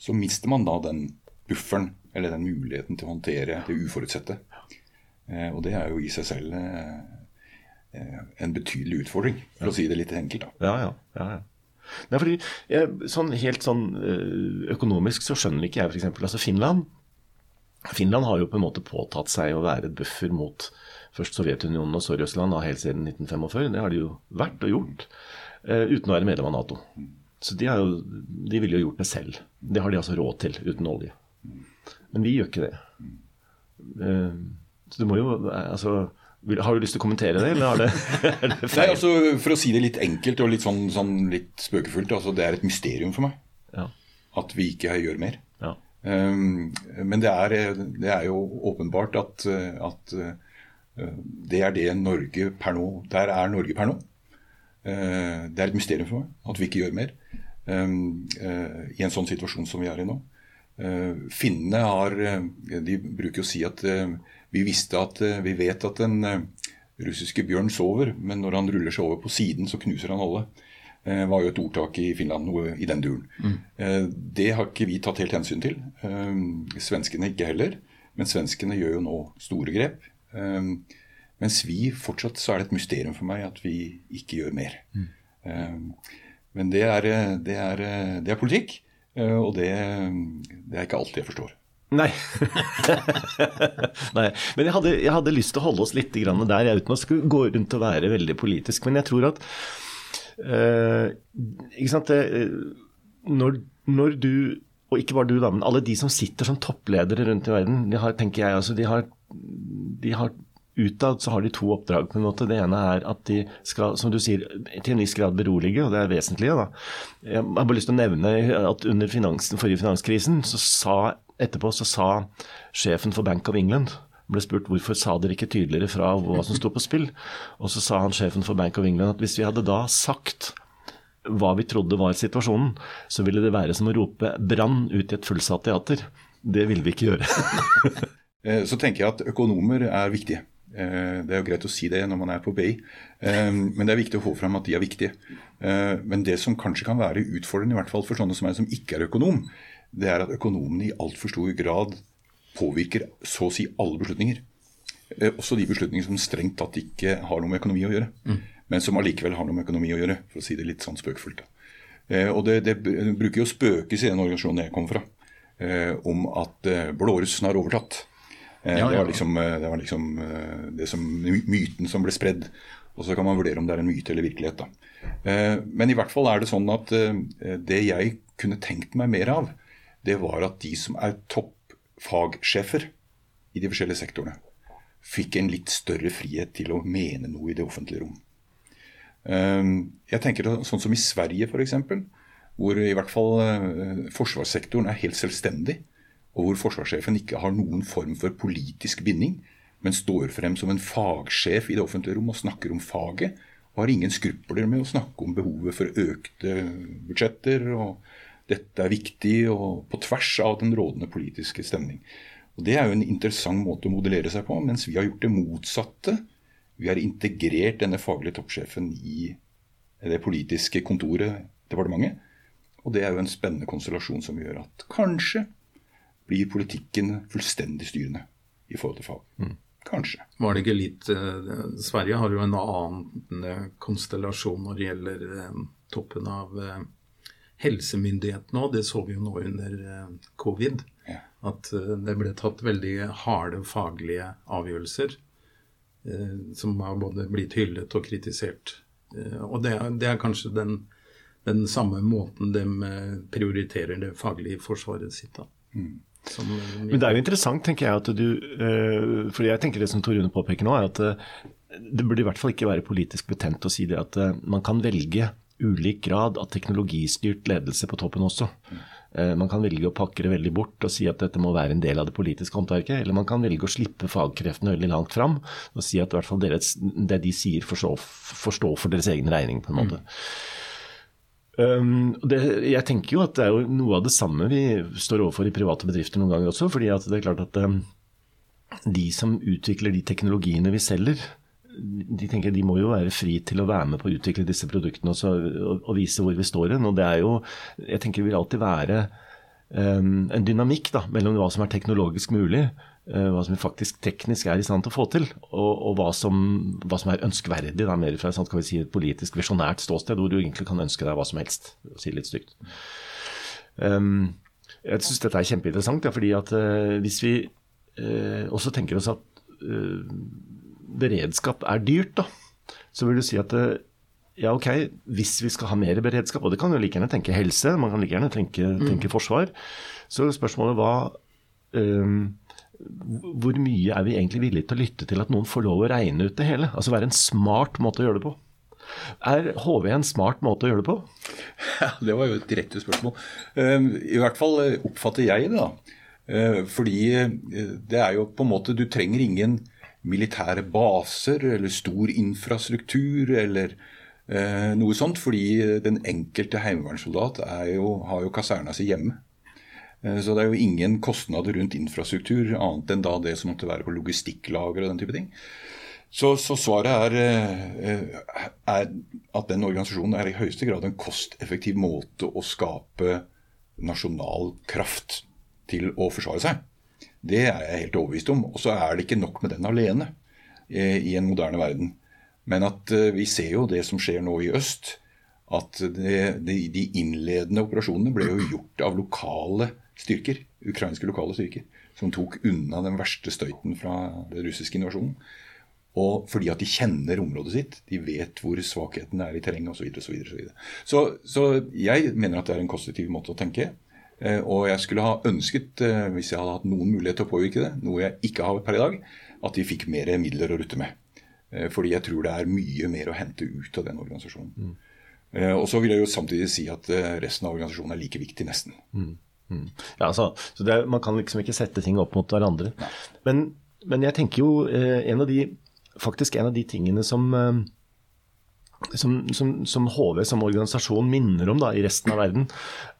så mister man da den bufferen, eller den muligheten til å håndtere det uforutsette. Eh, og det er jo i seg selv Eh, en betydelig utfordring, for å si det litt enkelt. da. Ja, ja, ja, ja. Nei, fordi jeg, sånn, Helt sånn eh, økonomisk så skjønner ikke jeg f.eks. Altså Finland. Finland har jo på en måte påtatt seg å være et buffer mot først Sovjetunionen og Sør-Russland helt siden 1945. Det har de jo vært og gjort, uh, uten å være medlem av Nato. Så de, jo, de ville jo gjort det selv. Det har de altså råd til uten olje. Men vi gjør ikke det. Så du må jo altså har du lyst til å kommentere det, eller det, er det feil? Nei, altså, For å si det litt enkelt og litt, sånn, sånn litt spøkefullt, altså, det er et mysterium for meg ja. at vi ikke gjør mer. Ja. Um, men det er, det er, jo åpenbart at, at uh, det er det Norge per nå Der er Norge per nå. Uh, det er et mysterium for meg at vi ikke gjør mer um, uh, i en sånn situasjon som vi er i nå. Finnene har De bruker å si at vi, visste at, eh, vi vet at den eh, russiske bjørn sover, men når han ruller seg over på siden, så knuser han alle. Det var jo et ordtak i Finland, noe i den duren. Mm. Det har ikke vi tatt helt hensyn til. Svenskene ikke heller. Men svenskene gjør jo nå store grep. Mens vi fortsatt så er det et mysterium for meg at vi ikke gjør mer. Mm. Men det er, det, er, det er, politikk, og det, det er ikke alltid jeg forstår. Nei. Nei. Men jeg hadde, jeg hadde, lyst til å holde oss litt der, uten å gå rundt og være veldig politisk. Men jeg tror at uh, ikke sant, det, når, når, du, og ikke bare du, da, men alle de som sitter som toppledere rundt i verden, de har, tenker jeg, altså, de har, de har Utad så har de to oppdrag. på en måte. Det ene er at de skal, som du sier, til en viss grad berolige, og det er vesentlig. Da. Jeg har bare lyst til å nevne at under finansen, forrige finanskrisen så sa etterpå så sa sjefen for Bank of England ble spurt hvorfor sa dere ikke tydeligere fra hva som sto på spill. Og så sa han sjefen for Bank of England at hvis vi hadde da sagt hva vi trodde var situasjonen, så ville det være som å rope 'brann' ut i et fullsatt teater. Det ville vi ikke gjøre. Eh, så tenker jeg at økonomer er viktige. Eh, det er jo greit å si det når man er på BI, eh, men det er viktig å få fram at de er viktige. Men det som kanskje kan være utfordrende, i hvert fall for sånne som meg som ikke er økonom, det er at økonomene i altfor stor grad påvirker så å si alle beslutninger. Eh, også de beslutninger som strengt tatt ikke har noe med økonomi å gjøre. Mm. Men som allikevel har noe med økonomi å gjøre, for å si det litt sånn spøkefullt. Eh, og det, det, bruker jo spøkes i den organisasjonen jeg kommer fra, eh, om at blårussen har overtatt. Ja, ja. Det var liksom, det, var liksom det som, myten som ble spredd. Og så kan man vurdere om det er en myte eller virkelighet. Da. Men i hvert fall er det sånn at det jeg kunne tenkt meg mer av, det var at de som er toppfagsjefer i de forskjellige sektorene, fikk en litt større frihet til å mene noe i det offentlige rom. Ehm, jeg tenker Sånn som i Sverige, f.eks., hvor i hvert fall eh, forsvarssektoren er helt selvstendig, og hvor forsvarssjefen ikke har noen form for politisk binding, men står frem som en fagsjef i det offentlige rom og snakker om faget, og har ingen skrupler med å snakke om behovet for økte budsjetter og dette er viktig, og på tvers av den rådende politiske stemning. Og Det er jo en interessant måte å modellere seg på, mens vi har gjort det motsatte. Vi har integrert denne faglige toppsjefen i det politiske kontoret, departementet. Og det er jo en spennende konstellasjon som gjør at kanskje blir politikken fullstendig styrende i forhold til fag. Mm. Kanskje. Var det ikke litt eh, Sverige har jo en annen eh, konstellasjon når det gjelder eh, toppen av helsemyndighetene òg, det så vi jo nå under eh, covid, ja. at eh, det ble tatt veldig harde faglige avgjørelser eh, som har både blitt hyllet og kritisert. Og det er, det er kanskje den, den, samme måten de prioriterer det faglige forsvaret sitt da. Mm. Som, Men det er jo interessant, tenker jeg, at du For jeg tenker det som Tor Rune påpeker nå, er at det burde i hvert fall ikke være politisk betent å si det at man kan velge ulik grad av teknologistyrt ledelse på toppen også. Eh, man kan velge å pakke det veldig bort og si at dette må være en del av det politiske håndverket. Eller man kan velge å slippe fagkreftene veldig langt fram og si at i hvert fall deres, det de sier, får stå for deres egen regning. på en måte. Um, det, jeg tenker jo at det er jo noe av det samme vi står overfor i private bedrifter noen ganger også. fordi at det er klart at um, de som utvikler de teknologiene vi selger, de tenker de må jo være fri til å være med på å utvikle disse produktene og, så, og, og vise hvor vi står hen. Og det er jo, jeg tenker det vil alltid være um, en dynamikk da, mellom hva som er teknologisk mulig, uh, hva som faktisk teknisk er i stand til å få til, og, og hva, som, hva, som, er ønskverdig. Da, mer fra sånn, si, et politisk visjonært ståsted, hvor du egentlig kan ønske deg hva som helst. å si litt stygt. Um, jeg syns dette er kjempeinteressant, ja, fordi at uh, hvis vi uh, også tenker oss at beredskap er dyrt, da, så vil du si at eh, ja, ok, hvis vi skal ha mer beredskap, og det kan jo like gjerne tenke helse, man kan like gjerne tenke, mm. forsvar, så spørsmålet hva um, Hvor mye er vi egentlig villige til å lytte til at noen får lov å regne ut det hele? Altså være en smart måte å gjøre det på. Er HV en smart måte å gjøre det på? Ja, Det var jo et direkte spørsmål. Ehm, I hvert fall eh, oppfatter jeg det, da. Eh, fordi det er jo på en måte Du trenger ingen militære baser eller stor infrastruktur eller eh, noe sånt. Fordi den enkelte heimevernssoldat har jo kaserna si hjemme. Eh, så det er jo ingen kostnader rundt infrastruktur annet enn da det som måtte være på logistikklager og den type ting. Så, så svaret er, er, at den organisasjonen er i høyeste grad en kosteffektiv måte å skape nasjonal kraft til å forsvare seg. Det er jeg helt overbevist om. Og så er det ikke nok med den alene i en moderne verden. Men at vi ser jo det som skjer nå i øst at det, de, de, innledende operasjonene ble jo gjort av lokale styrker, ukrainske lokale styrker, som tok unna den verste støyten fra den russiske invasjonen. Og fordi at de kjenner området sitt, de vet hvor svakheten er i terrenget osv. Så, videre, så, videre. så Så jeg mener at det er en konstruktiv måte å tenke. Eh, og jeg skulle ha ønsket, eh, hvis jeg hadde hatt noen mulighet til å påvirke det, noe jeg ikke har per i dag, at de fikk mer midler å rutte med. Eh, fordi jeg tror det er mye mer å hente ut av den organisasjonen. Mm. Og så vil jeg jo samtidig si at resten av organisasjonen er like viktig, nesten. Mm. Mm. Ja, altså, så er, Man kan liksom ikke sette ting opp mot hverandre. Men, men, jeg tenker jo en av de, faktisk en av de tingene som som, som, som, HV som organisasjon minner om da, i resten av verden,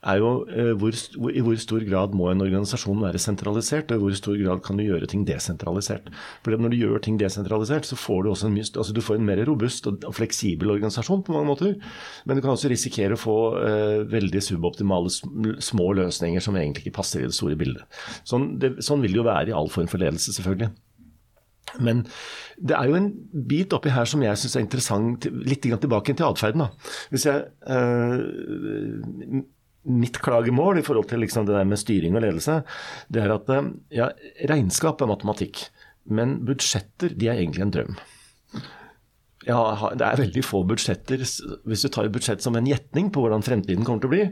er jo eh, hvor, i hvor stor grad må en organisasjon være sentralisert, og i hvor stor grad kan du gjøre ting desentralisert. For Når du gjør ting desentralisert, så får du også en, altså du får en mer robust og, og, fleksibel organisasjon på mange måter. Men du kan også risikere å få eh, veldig suboptimale små løsninger som egentlig ikke passer i det store bildet. Sånn, det, sånn vil det jo være i all form for ledelse, selvfølgelig. Men det er jo en bit oppi her som jeg syns er interessant, litt tilbake til atferden. Hvis jeg øh, Mitt klagemål i forhold til liksom det der med styring og ledelse, det er at eh, ja, regnskap er matematikk, men budsjetter de er egentlig en drøm. Ja, det er veldig få budsjetter. Hvis du tar et budsjett som en gjetning på hvordan fremtiden kommer til å bli,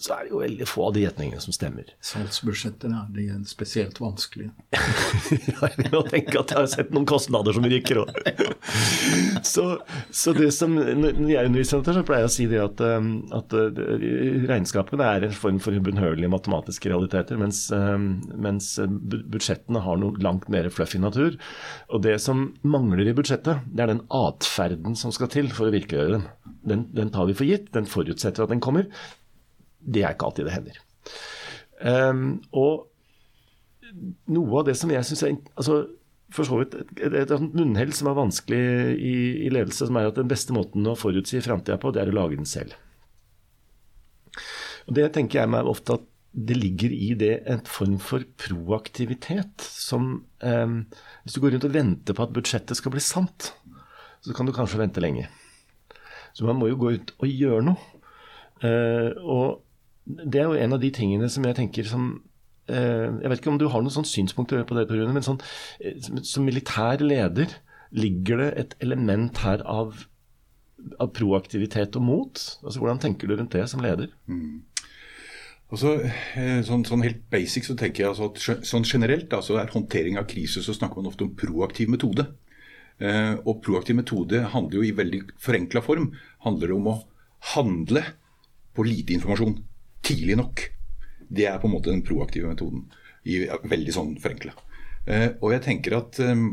så er det jo veldig få av de gjetningene som stemmer. Salgsbudsjettene de er spesielt vanskelige. jeg vil jo tenke at jeg har sett noen kostnader som ryker òg. så, så, det som, når jeg underviser så pleier jeg å si det at, um, at uh, regnskapene er en form for ubønnhørlige matematiske realiteter, mens, um, mens budsjettene har noe langt mer fluffy natur. Og det som mangler i budsjettet, det er den atferden som skal til for å virkeliggjøre den. Den, den tar vi for gitt, den forutsetter at den kommer. Det er ikke alltid det hender. Um, og noe av det som jeg syns er altså, for så vidt et, et, et munnhell som er vanskelig i, i, ledelse, som er at den beste måten å forutsi framtida på, det er å lage den selv. Og Det tenker jeg meg ofte at det ligger i det en form for proaktivitet som um, Hvis du går rundt og venter på at budsjettet skal bli sant, så kan du kanskje vente lenge. Så man må jo gå ut og gjøre noe. Uh, og det er jo en av de tingene som jeg tenker som eh, Jeg vet ikke om du har noen sånn synspunkter på det, Rune, men sånn, eh, som militær leder, ligger det et element her av, av proaktivitet og mot? Altså, hvordan tenker du rundt det som leder? Mm. Altså, eh, sånn, sånn, helt basic så tenker jeg altså at sånn generelt altså er håndtering av krise så snakker man ofte om proaktiv metode. Eh, og proaktiv metode handler jo i veldig forenkla form handler om å handle på lite informasjon tidlig nok. Det er på en måte den proaktive metoden. I, veldig sånn forenkla. Eh, og jeg tenker at eh,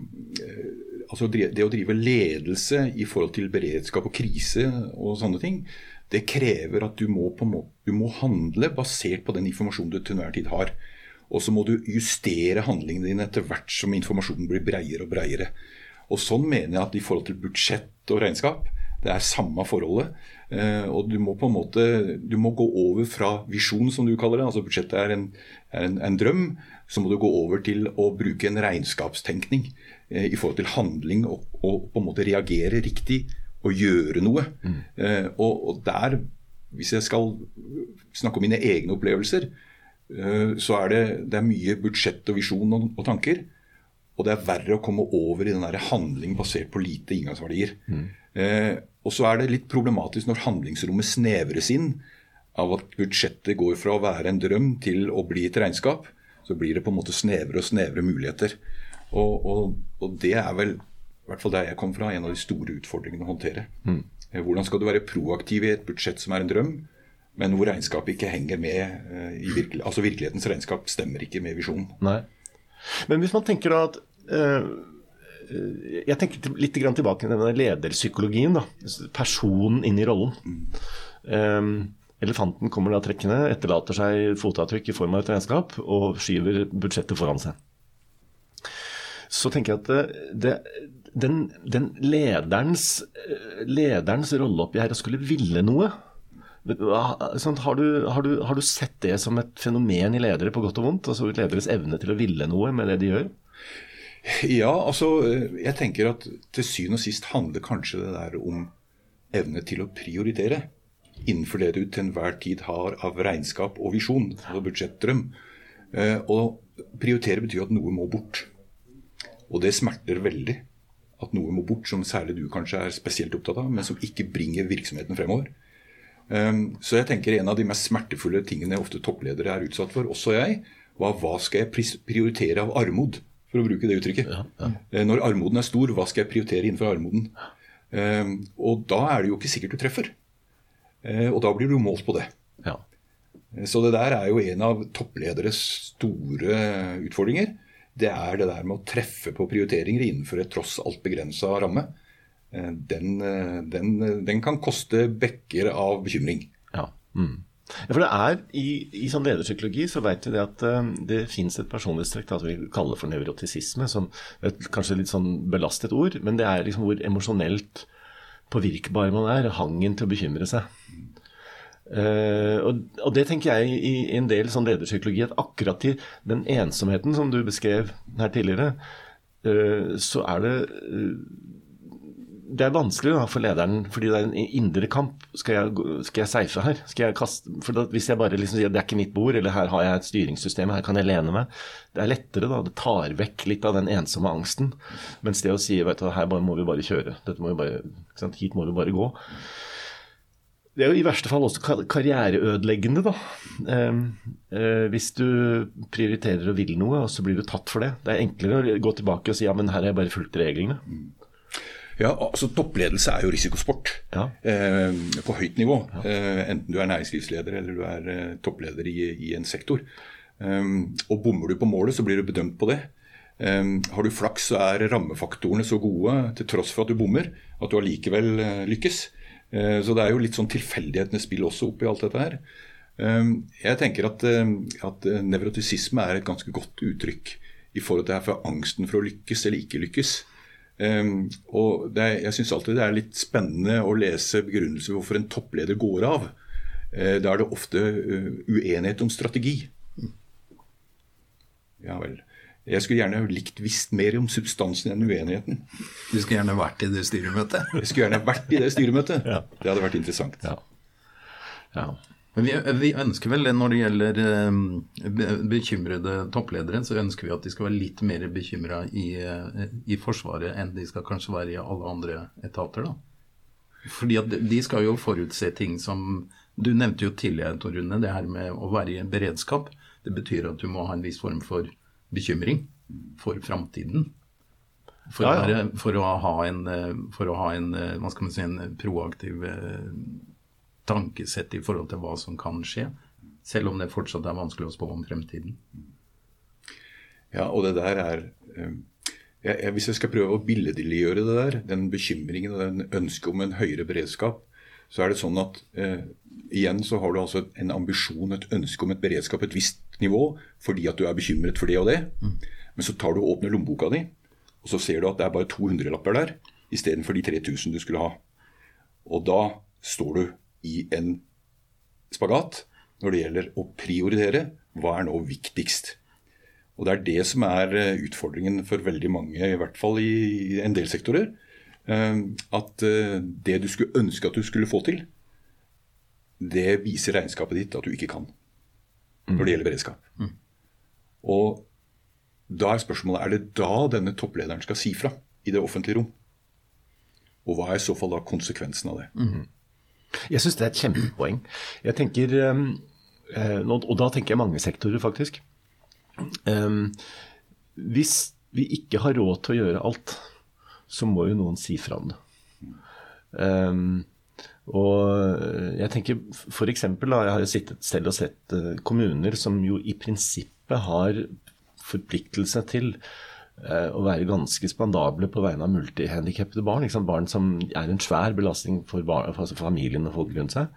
altså det å drive ledelse i forhold til beredskap og krise og sånne ting, det krever at du må, måte, du må handle basert på den informasjonen du til enhver tid har. Og så må du justere handlingene dine etter hvert som informasjonen blir breiere og breiere. Og sånn mener jeg at i forhold til budsjett og regnskap, det er samme forholdet. Eh, og du må på en måte du må gå over fra visjon, som du kaller det, altså budsjettet er en, er en, en drøm, så må du gå over til å bruke en regnskapstenkning eh, i forhold til handling og, og, på en måte reagere riktig og gjøre noe. Mm. Eh, og, og, der, hvis jeg skal snakke om mine egne opplevelser, eh, så er det, det er mye budsjett og visjon og, og, tanker. Og det er verre å komme over i den der handling basert på lite inngangsverdier. Mm. Eh, og så er det litt problematisk når handlingsrommet snevres inn av at budsjettet går fra å være en drøm til å bli et regnskap. Så blir det på en måte snevre og snevre muligheter. Og, og, og det er vel, i hvert fall der jeg kom fra, en av de store utfordringene å håndtere. Mm. Hvordan skal du være proaktiv i et budsjett som er en drøm, men hvor regnskapet ikke henger med eh, i virkelig, Altså virkelighetens regnskap stemmer ikke med visjonen. Nei. Men hvis man tenker da at jeg tenker litt tilbake til denne lederpsykologien. da, Personen inn i rollen. Um, elefanten kommer da trekkende, etterlater seg fotavtrykk i form av et regnskap og skyver budsjettet foran seg. Så tenker jeg at det, den, den lederens, lederens rolle oppi her å skulle ville noe sånn, har, du, har, du, har, du, sett det som et fenomen i ledere på godt og vondt? Altså lederes evne til å ville noe med det de gjør? Ja, altså jeg tenker at til syvende og sist handler kanskje det der om evne til å prioritere innenfor det du til enhver tid har av regnskap og visjon, altså budsjettdrøm. Eh, og prioritere betyr at noe må bort. Og det smerter veldig at noe må bort, som særlig du kanskje er spesielt opptatt av, men som ikke bringer virksomheten fremover. Um, så jeg tenker en av de mest smertefulle tingene ofte toppledere er utsatt for, også jeg, var hva skal jeg prioritere av armod, for å bruke det uttrykket. Ja, ja. Eh, når armoden er stor, hva skal jeg prioritere innenfor armoden? Um, og da er det jo ikke sikkert du treffer. Uh, og da blir du målt på det. Ja. Eh, så det der er jo en av topplederes store utfordringer det er det der med å treffe på prioriteringer innenfor et tross alt begrensa ramme. Eh, den, eh, den, den, kan koste bekker av bekymring. Ja. Mm. Ja for det er, I, i sånn lederpsykologi så vet vi det at uh, det fins et personlighetstrekk vi kaller for nevrotisisme, som et kanskje litt sånn belastet ord, men det er liksom hvor emosjonelt påvirkbar man er. Hangen til å bekymre seg. Uh, og, og, det tenker jeg i, i en del sånn lederpsykologi, at akkurat i den ensomheten som du beskrev her tidligere, uh, så er det det er vanskelig da, for lederen, fordi det er en indre kamp. Skal jeg, skal jeg safe her? Skal jeg kaste, for da, Hvis jeg bare liksom sier at det er ikke mitt bord, eller her har jeg et styringssystem, her kan jeg lene meg. Det er lettere, da. Det tar vekk litt av den ensomme angsten. Mens det å si vet du, her må vi bare kjøre. Må vi bare, Hit må vi bare gå. Det er jo i verste fall også karriereødeleggende, da. Eh, eh, hvis du prioriterer og vil noe, og så blir du tatt for det. Det er enklere å gå tilbake og si ja, men her har jeg bare fulgt reglene. Ja, altså Toppledelse er jo risikosport ja. eh, på høyt nivå. Ja. Eh, enten du er næringslivsleder eller du er eh, toppleder i, i, en sektor. Um, og Bommer du på målet, så blir du bedømt på det. Um, har du flaks, så er rammefaktorene så gode til tross for at du bommer, at du allikevel uh, lykkes. Eh, så det er jo litt sånn tilfeldighetenes spill også oppi alt dette her. Eh, jeg tenker at, eh, at nevrotisisme er et ganske godt uttrykk i forhold til det her for angsten for å lykkes eller ikke lykkes. Og er, Jeg syns alltid det er litt spennende å lese begrunnelser hvorfor en toppleder går av. Da er det ofte uenighet om strategi. Ja vel. Jeg skulle gjerne likt visst mer om substansen enn uenigheten. Du skulle gjerne vært i det styremøtet? Jeg skulle gjerne vært i det styremøtet. ja. Det hadde vært interessant. Ja. ja. Men vi, vi, ønsker vel, når det gjelder um, bekymrede toppledere, så ønsker vi at de skal være litt mer bekymra i, uh, i, Forsvaret enn de skal kanskje være i alle andre etater. da. Fordi at de skal jo forutse ting som Du nevnte jo tidligere, Tor Rune, det her med å være i beredskap. Det betyr at du må ha en viss form for bekymring for framtiden. For, ja, ja. for, å ha en, for å ha en, hva skal man si, en proaktiv eh, tankesett i forhold til hva som kan skje. Selv om det fortsatt er vanskelig å spå om fremtiden. Ja, og det der er eh, jeg, jeg, Hvis jeg skal prøve å billedliggjøre det der, den bekymringen og den ønsket om en høyere beredskap, så er det sånn at eh, igjen så har du altså en ambisjon, et ønske om et beredskap et visst nivå fordi at du er bekymret for det og det. Mm. Men så tar du og åpner lommeboka di, og så ser du at det er bare 200-lapper der istedenfor de 3000 du skulle ha. Og da står du i en spagat når det gjelder å prioritere. Hva er nå viktigst? Og Det er det som er eh, utfordringen for veldig mange, i hvert fall i en del sektorer. Eh, at eh, det du skulle ønske at du skulle få til, det viser regnskapet ditt at du ikke kan når det gjelder beredskap. Mm. Og da er spørsmålet er det da denne topplederen skal si fra i det offentlige rom. Og hva er i så fall da konsekvensen av det? Jeg syns det er et kjempepoeng. Jeg tenker, um, Og da tenker jeg mange sektorer, faktisk. Um, hvis vi ikke har råd til å gjøre alt, så må jo noen si fra om det. Um, og jeg tenker f.eks. Jeg har jo sittet selv og sett eh, kommuner som jo i prinsippet har forpliktelse til eh, å være ganske spandable på vegne av multihandikappede barn. Liksom barn som er en svær belastning for, barn, altså familien og folk rundt seg.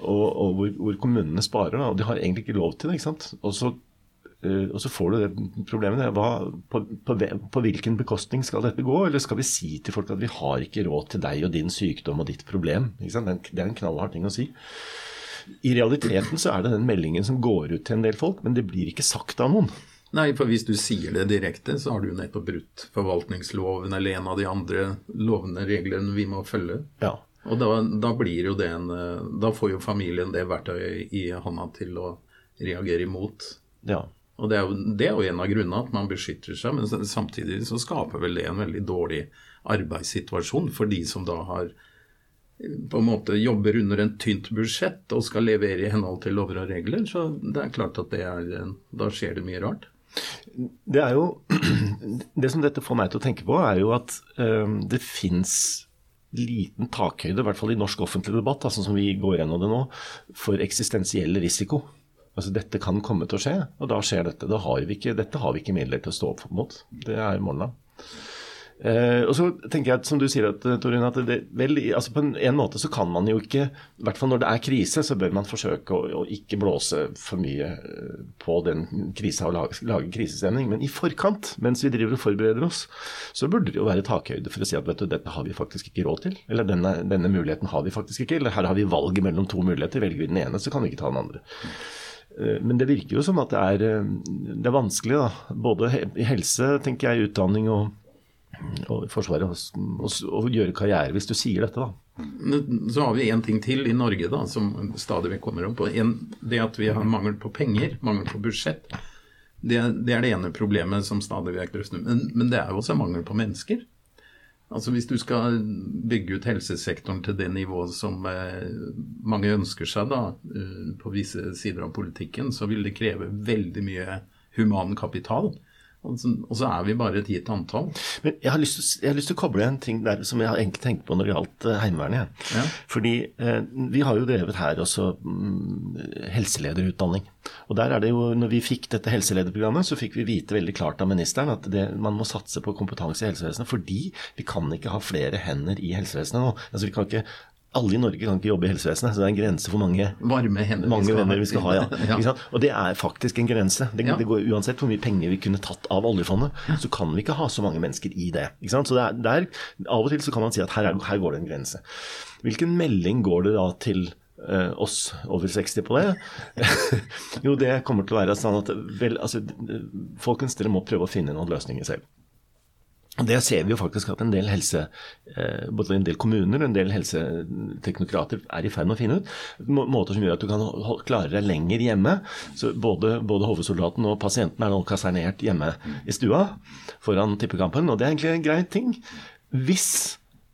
Og, og hvor, hvor, kommunene sparer. Og de har egentlig ikke lov til det. ikke sant? Og så Uh, og så får du det problemet. Hva, på, på, på, hvilken bekostning skal dette gå? Eller skal vi si til folk at vi har ikke råd til deg og din sykdom og ditt problem? Det er en knallhard ting å si. I realiteten så er det den meldingen som går ut til en del folk, men det blir ikke sagt av noen. Nei, for hvis du sier det direkte, så har du nettopp brutt forvaltningsloven eller en av de andre lovene, reglene vi må følge. Ja. Og da, da, blir jo det en Da får jo familien det verktøyet i hånda til å reagere imot. Ja. Og det er, jo, det er jo en av grunnene at man beskytter seg, men samtidig så skaper vel det en veldig dårlig arbeidssituasjon for de som da har på en måte jobber under en tynt budsjett og skal levere i henhold til lover og regler, så det er klart at det er, da skjer det mye rart. Det er jo Det som dette får meg til å tenke på, er jo at um, det fins liten takhøyde, i hvert fall i norsk offentlig debatt, sånn som vi går gjennom det nå, for eksistensiell risiko. Altså Dette kan komme til å skje, og da skjer dette. Da har ikke, dette har vi ikke midler til å stå opp mot. Det er morgenen. Eh, og så tenker jeg, som du sier, at, Torin, at det, vel, altså på en, en, måte så kan man jo ikke I hvert fall når det er krise, så bør man forsøke å, å ikke blåse for mye eh, på den krisa og lage, lage, krisestemning. Men i forkant, mens vi driver og forbereder oss, så burde det jo være takhøyde for å si at vet du, dette har vi faktisk ikke råd til. Eller denne, denne muligheten har vi faktisk ikke. Eller her har vi valget mellom to muligheter. Velger vi den ene, så kan vi ikke ta den andre. Eh, men det virker jo som at det er, det er vanskelig, da. Både i helse, tenker jeg, utdanning og og og å gjøre karriere hvis du sier dette, da. Så har vi en ting til i Norge da, som stadig vekk kommer opp. En, det at vi har mangel på penger, mangel på budsjett. Det, det er det ene problemet som stadig vekk drøftes. Men, men det er jo også mangel på mennesker. Altså Hvis du skal bygge ut helsesektoren til det nivået som eh, mange ønsker seg da, eh, på visse sider av politikken, så vil det kreve veldig mye human kapital. Og så, er vi bare et gitt antall. Men jeg har, til, jeg har, lyst til, å koble en ting der som jeg har egentlig tenkt på når det gjaldt uh, Heimevernet. Ja. Fordi eh, vi har jo drevet her også mm, helselederutdanning. Og der er det jo, når vi fikk dette helselederprogrammet, så fikk vi vite veldig klart av ministeren at det, man må satse på kompetanse i helsevesenet fordi vi kan ikke ha flere hender i helsevesenet nå. Altså Vi kan ikke alle i Norge kan ikke jobbe i helsevesenet, så det er en grense for mange, Varme hender mange vi venner vi skal ha. Ja. ja. Og det er faktisk en grense. Det, ja. det, går Uansett hvor mye penger vi kunne tatt av oljefondet, så kan vi ikke ha så mange mennesker i det. Så det er, der, Av og til så kan man si at her, er, her går det en grense. Hvilken melding går det da til uh, oss over 60 på det? jo, det kommer til å være sånn at vel, altså, folkens, dere må prøve å finne noen løsninger selv. Det ser vi jo faktisk at en del helse, eh, både en del kommuner og en del helseteknokrater er i ferd med å finne ut. Måter som gjør at du kan klare deg lenger hjemme. Så både, både hovedsoldaten og pasienten er nå kasernert hjemme i stua foran tippekampen, og det er egentlig en grei ting. Hvis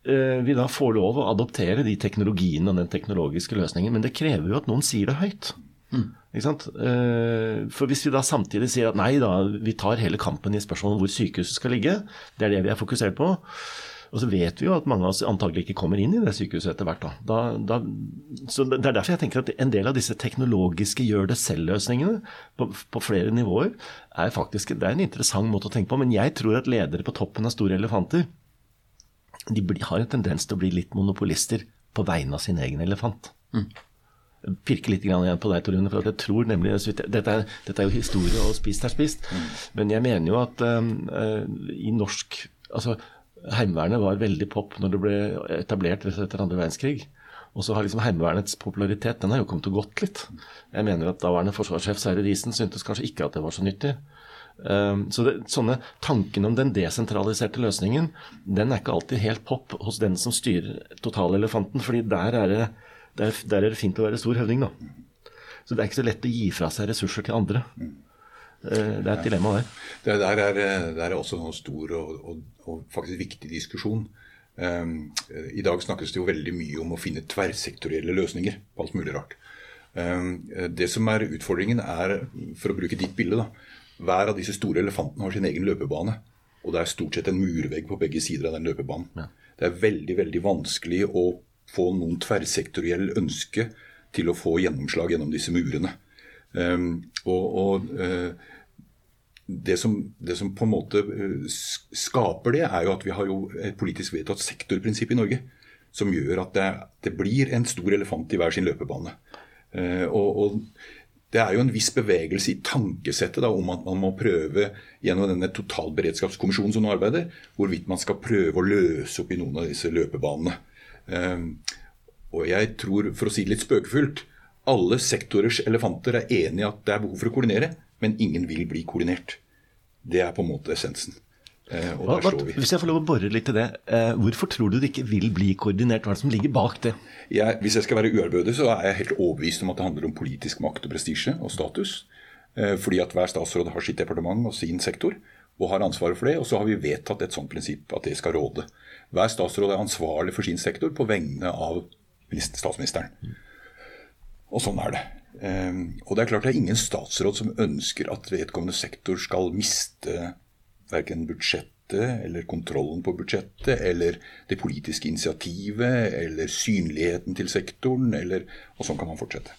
eh, vi da får lov å adoptere de teknologiene og den teknologiske løsningen, men det krever jo at noen sier det høyt. Mm. Eh, for hvis vi da samtidig sier at nei da, vi tar hele kampen i spørsmålet om hvor sykehuset skal ligge, det er det vi er fokusert på, og så vet vi jo at mange av oss antagelig ikke kommer inn i det sykehuset etter hvert. Da. Da, da, så Det er derfor jeg tenker at en del av disse teknologiske gjør det selv-løsningene på, på, flere nivåer er faktisk det er en interessant måte å tenke på. Men jeg tror at ledere på toppen av store elefanter de har en tendens til å bli litt monopolister på vegne av sin egen elefant. Mm pirke litt igjen på deg, Torune. For jeg tror nemlig dette er, dette er, jo historie, og spist er spist. Mm. Men jeg mener jo at uh, i norsk altså Heimevernet var veldig pop når det ble etablert etter andre verdenskrig. Og så har liksom Heimevernets popularitet den har jo kommet og gått litt. Jeg mener at daværende forsvarssjef Sverre Risen syntes kanskje ikke at det var så nyttig. Um, så det, sånne Tanken om den desentraliserte løsningen den er ikke alltid helt pop hos den som styrer totalelefanten. fordi der er det der, der, er det fint å være stor høvding, da. Så det er ikke så lett å gi fra seg ressurser til andre. Eh, det er et dilemma der. Det der er, det er også en stor og, og, og, faktisk viktig diskusjon. Um, I dag snakkes det jo veldig mye om å finne tverrsektorielle løsninger på alt mulig rart. Um, det som er utfordringen, er, for å bruke ditt bilde, da, hver av disse store elefantene har sin egen løpebane. Og det er stort sett en murvegg på begge sider av den løpebanen. Ja. Det er veldig veldig vanskelig å få noen tverrsektoriell ønske til å få gjennomslag gjennom disse murene. Um, og, og uh, det, som, det, som, på en måte uh, skaper det, er jo at vi har jo et politisk vedtatt sektorprinsipp i Norge. Som gjør at det, det blir en stor elefant i hver sin løpebane. Uh, og, og det er jo en viss bevegelse i tankesettet da, om at man må prøve gjennom denne totalberedskapskommisjonen som nå arbeider, hvorvidt man skal prøve å løse opp i noen av disse løpebanene. Um, og jeg tror, for å si det litt spøkefullt, alle sektorers elefanter er enige i at det er behov for å koordinere, men ingen vil bli koordinert. Det er på en måte essensen. Eh, hva, vi. hvis jeg får lov å bore litt i det, eh, hvorfor tror du det ikke vil bli koordinert? Hva er det som ligger bak det? Jeg, hvis jeg skal være uærbødig, så er jeg helt overbevist om at det handler om politisk makt og prestisje og status. Eh, fordi at hver statsråd har sitt departement og sin sektor og har ansvaret for det. Og så har vi vedtatt et sånt prinsipp at det skal råde. Hver statsråd er ansvarlig for sin sektor på vegne av statsministeren. Og sånn er det. Um, og det er klart det er ingen statsråd som ønsker at vedkommende sektor skal miste verken budsjettet eller kontrollen på budsjettet eller det politiske initiativet eller synligheten til sektoren, eller, og sånn kan man fortsette.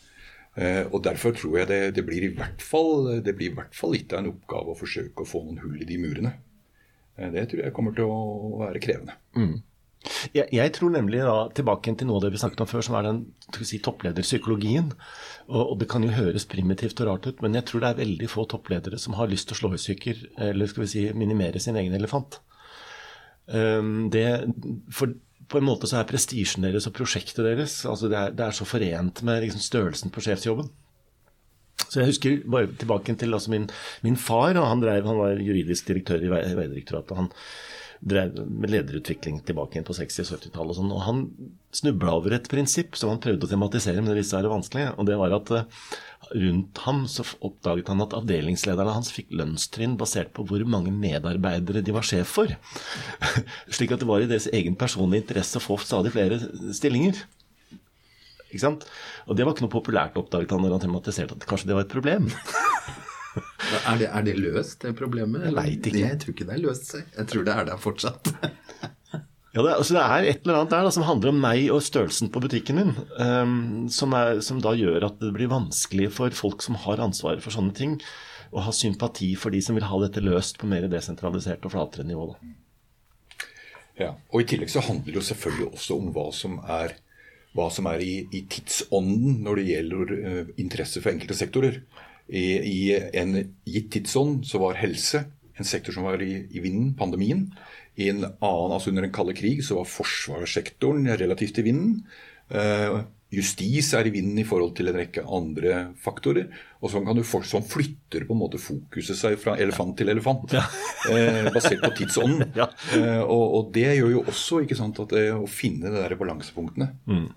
Uh, og Derfor tror jeg det, det, blir i hvert fall, det blir i hvert fall litt av en oppgave å forsøke å få noen hull i de murene. Uh, det tror jeg kommer til å være krevende. Mm. Jeg, jeg, tror nemlig da, tilbake til noe av det vi snakket om før, som er den si, topplederpsykologien. Og, og, Det kan jo høres primitivt og rart ut, men jeg tror det er veldig få toppledere som har lyst til å slå i stykker, eller skal vi si minimere sin egen elefant. Um, det, for på en måte så er prestisjen deres og prosjektet deres altså det, er, det er så forent med liksom, størrelsen på sjefsjobben. Så jeg husker bare tilbake til altså min, min, far, han, drev, han var juridisk direktør i Veidirektoratet. Han, drev med lederutvikling tilbake igjen på 60- og 70-tallet. Og, sånn, og han snubla over et prinsipp som han prøvde å tematisere, men det viste seg å være vanskelig. Og det var at uh, rundt ham så oppdaget han at avdelingslederne hans fikk lønnstrinn basert på hvor mange medarbeidere de var sjef for. Slik at det var i deres egen personlige interesse å få stadig flere stillinger. Ikke sant? Og det var ikke noe populært, oppdaget han når han tematiserte at kanskje det var et problem. Er det, er det, løst, det problemet? Jeg veit ikke. Jeg tror ikke det er løst seg. Jeg tror det er der fortsatt. ja, det, altså det, er et eller annet der da, som handler om meg og størrelsen på butikken min. Um, som, er, som, da gjør at det blir vanskelig for folk som har ansvaret for sånne ting, å ha sympati for de som vil ha dette løst på mer desentralisert og flatere nivå. Da. Ja, og I tillegg så handler det jo selvfølgelig også om hva som er, hva som er i, i tidsånden når det gjelder uh, interesse for enkelte sektorer. I, I, en gitt tidsånd så var helse en sektor som var i, i vinden, pandemien. I en annen, altså Under den kalde krig så var forsvarssektoren relativt i vinden. Uh, justis er i vinden i forhold til en rekke andre faktorer. Og sånn, kan du sånn flytter på en måte fokuset seg fra elefant til elefant. Ja. eh, basert på tidsånden. Ja. Eh, og, og, det gjør jo også ikke sant, at, å finne de der balansepunktene. Mm.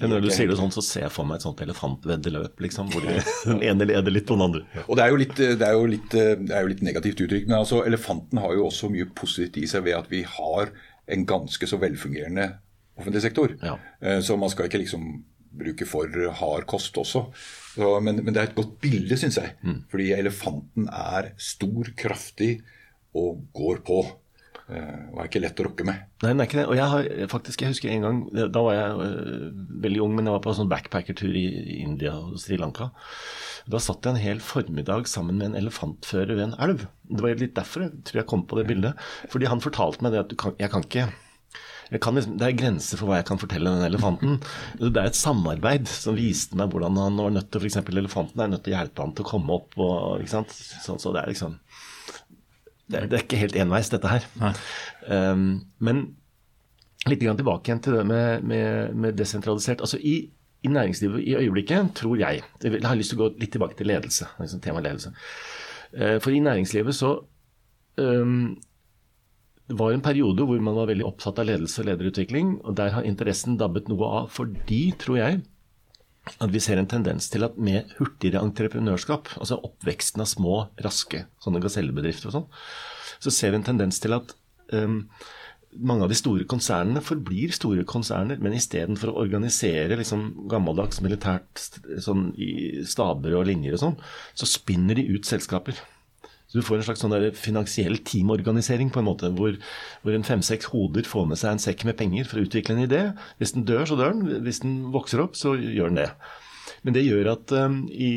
Men når du sier det sånn, så ser jeg for meg et sånt elefantveddeløp, liksom, hvor den ene leder litt på den andre. Og Det er jo litt, det er jo litt, det er jo litt negativt uttrykk, men altså, elefanten har jo også mye positivt i seg ved at vi har en ganske så velfungerende offentlig sektor. Ja. Eh, så man skal ikke liksom bruke for hard kost også. Så, men, men, det er et godt bilde, syns jeg. Mm. Fordi elefanten er stor, kraftig og går på. Eh, og er ikke lett å rokke med. Nei, den er ikke det. Og jeg har faktisk, jeg husker en gang, da var jeg øh, veldig ung, men jeg var på en sånn backpackertur i India og Sri Lanka. Da satt jeg en hel formiddag sammen med en elefantfører ved en elv. Det var litt derfor jeg tror jeg kom på det bildet. Fordi han fortalte meg det at kan, jeg kan ikke liksom, det er grenser for hva jeg kan fortelle den elefanten. Det er et samarbeid som viste meg hvordan han var nødt til f.eks. elefanten er nødt til å hjelpe han til å komme opp. Og, så, så, det er liksom det, det er ikke helt enveis, dette her. Um, men litt tilbake igjen til det med, med, med desentralisert. altså i, i, næringslivet i øyeblikket, tror jeg Jeg har lyst til å gå litt tilbake til ledelse. liksom tema ledelse. Uh, for i næringslivet så um, det var en periode hvor man var veldig opptatt av ledelse og lederutvikling. og Der har interessen dabbet noe av fordi, tror jeg, at vi ser en tendens til at med hurtigere entreprenørskap, altså oppveksten av små, raske sånne gasellebedrifter og sånn, så ser vi en tendens til at um, mange av de store konsernene forblir store konserner, men istedenfor å organisere liksom, gammeldags militært sånn, i staber og linjer og sånn, så spinner de ut selskaper. Så du får en slags sånn finansiell teamorganisering på en måte, hvor, hvor en fem-seks hoder får med seg en sekk med penger for å utvikle en idé. Hvis den dør, så dør den. Hvis den vokser opp, så gjør den det. Men det gjør at um, i,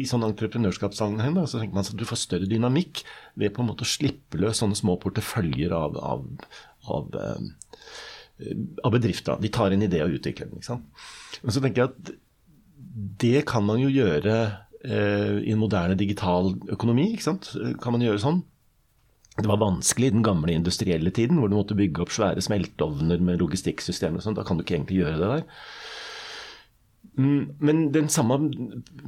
i sånn entreprenørskapssammenheng så tenker man at du får større dynamikk ved på en måte å slippe løs sånne små porteføljer av, av, av, um, av bedrifter. De tar en idé og utvikler den. ikke sant? Men så tenker jeg at det kan man jo gjøre i en moderne digital økonomi. ikke sant? Kan man gjøre sånn? Det var vanskelig i den gamle industrielle tiden, hvor du måtte bygge opp svære smelteovner med logistikksystemer og sånn. Da kan du ikke egentlig gjøre det der. Mm, Men den samme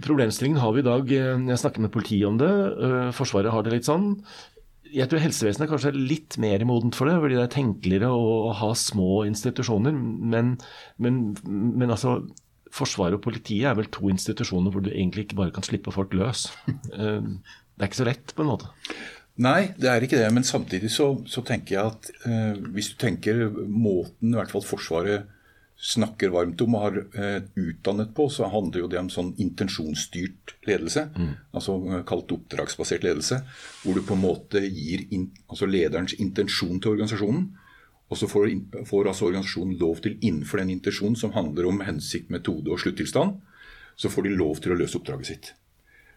problemstillingen har vi i dag. eh, Jeg snakker med politiet om det. eh, Forsvaret har det litt sånn. Jeg tror helsevesenet kanskje er litt mer modent for det, fordi det er tenkeligere å ha små institusjoner. Men, men, men altså Forsvaret og politiet er vel to institusjoner hvor du egentlig ikke bare kan slippe folk løs. Eh, Det er ikke så lett, på en måte. Nei, det er ikke det. Men samtidig så, så tenker jeg at eh, hvis du tenker måten i hvert fall Forsvaret snakker varmt om og har eh, utdannet på, så handler jo det om sånn intensjonsstyrt ledelse. Altså eh, kalt oppdragsbasert ledelse. Hvor du på en måte gir in, altså lederens intensjon til organisasjonen. Og så får, får altså organisasjonen lov til innenfor den intensjonen som handler om hensikt, metode og sluttilstand, så får de lov til å løse oppdraget sitt.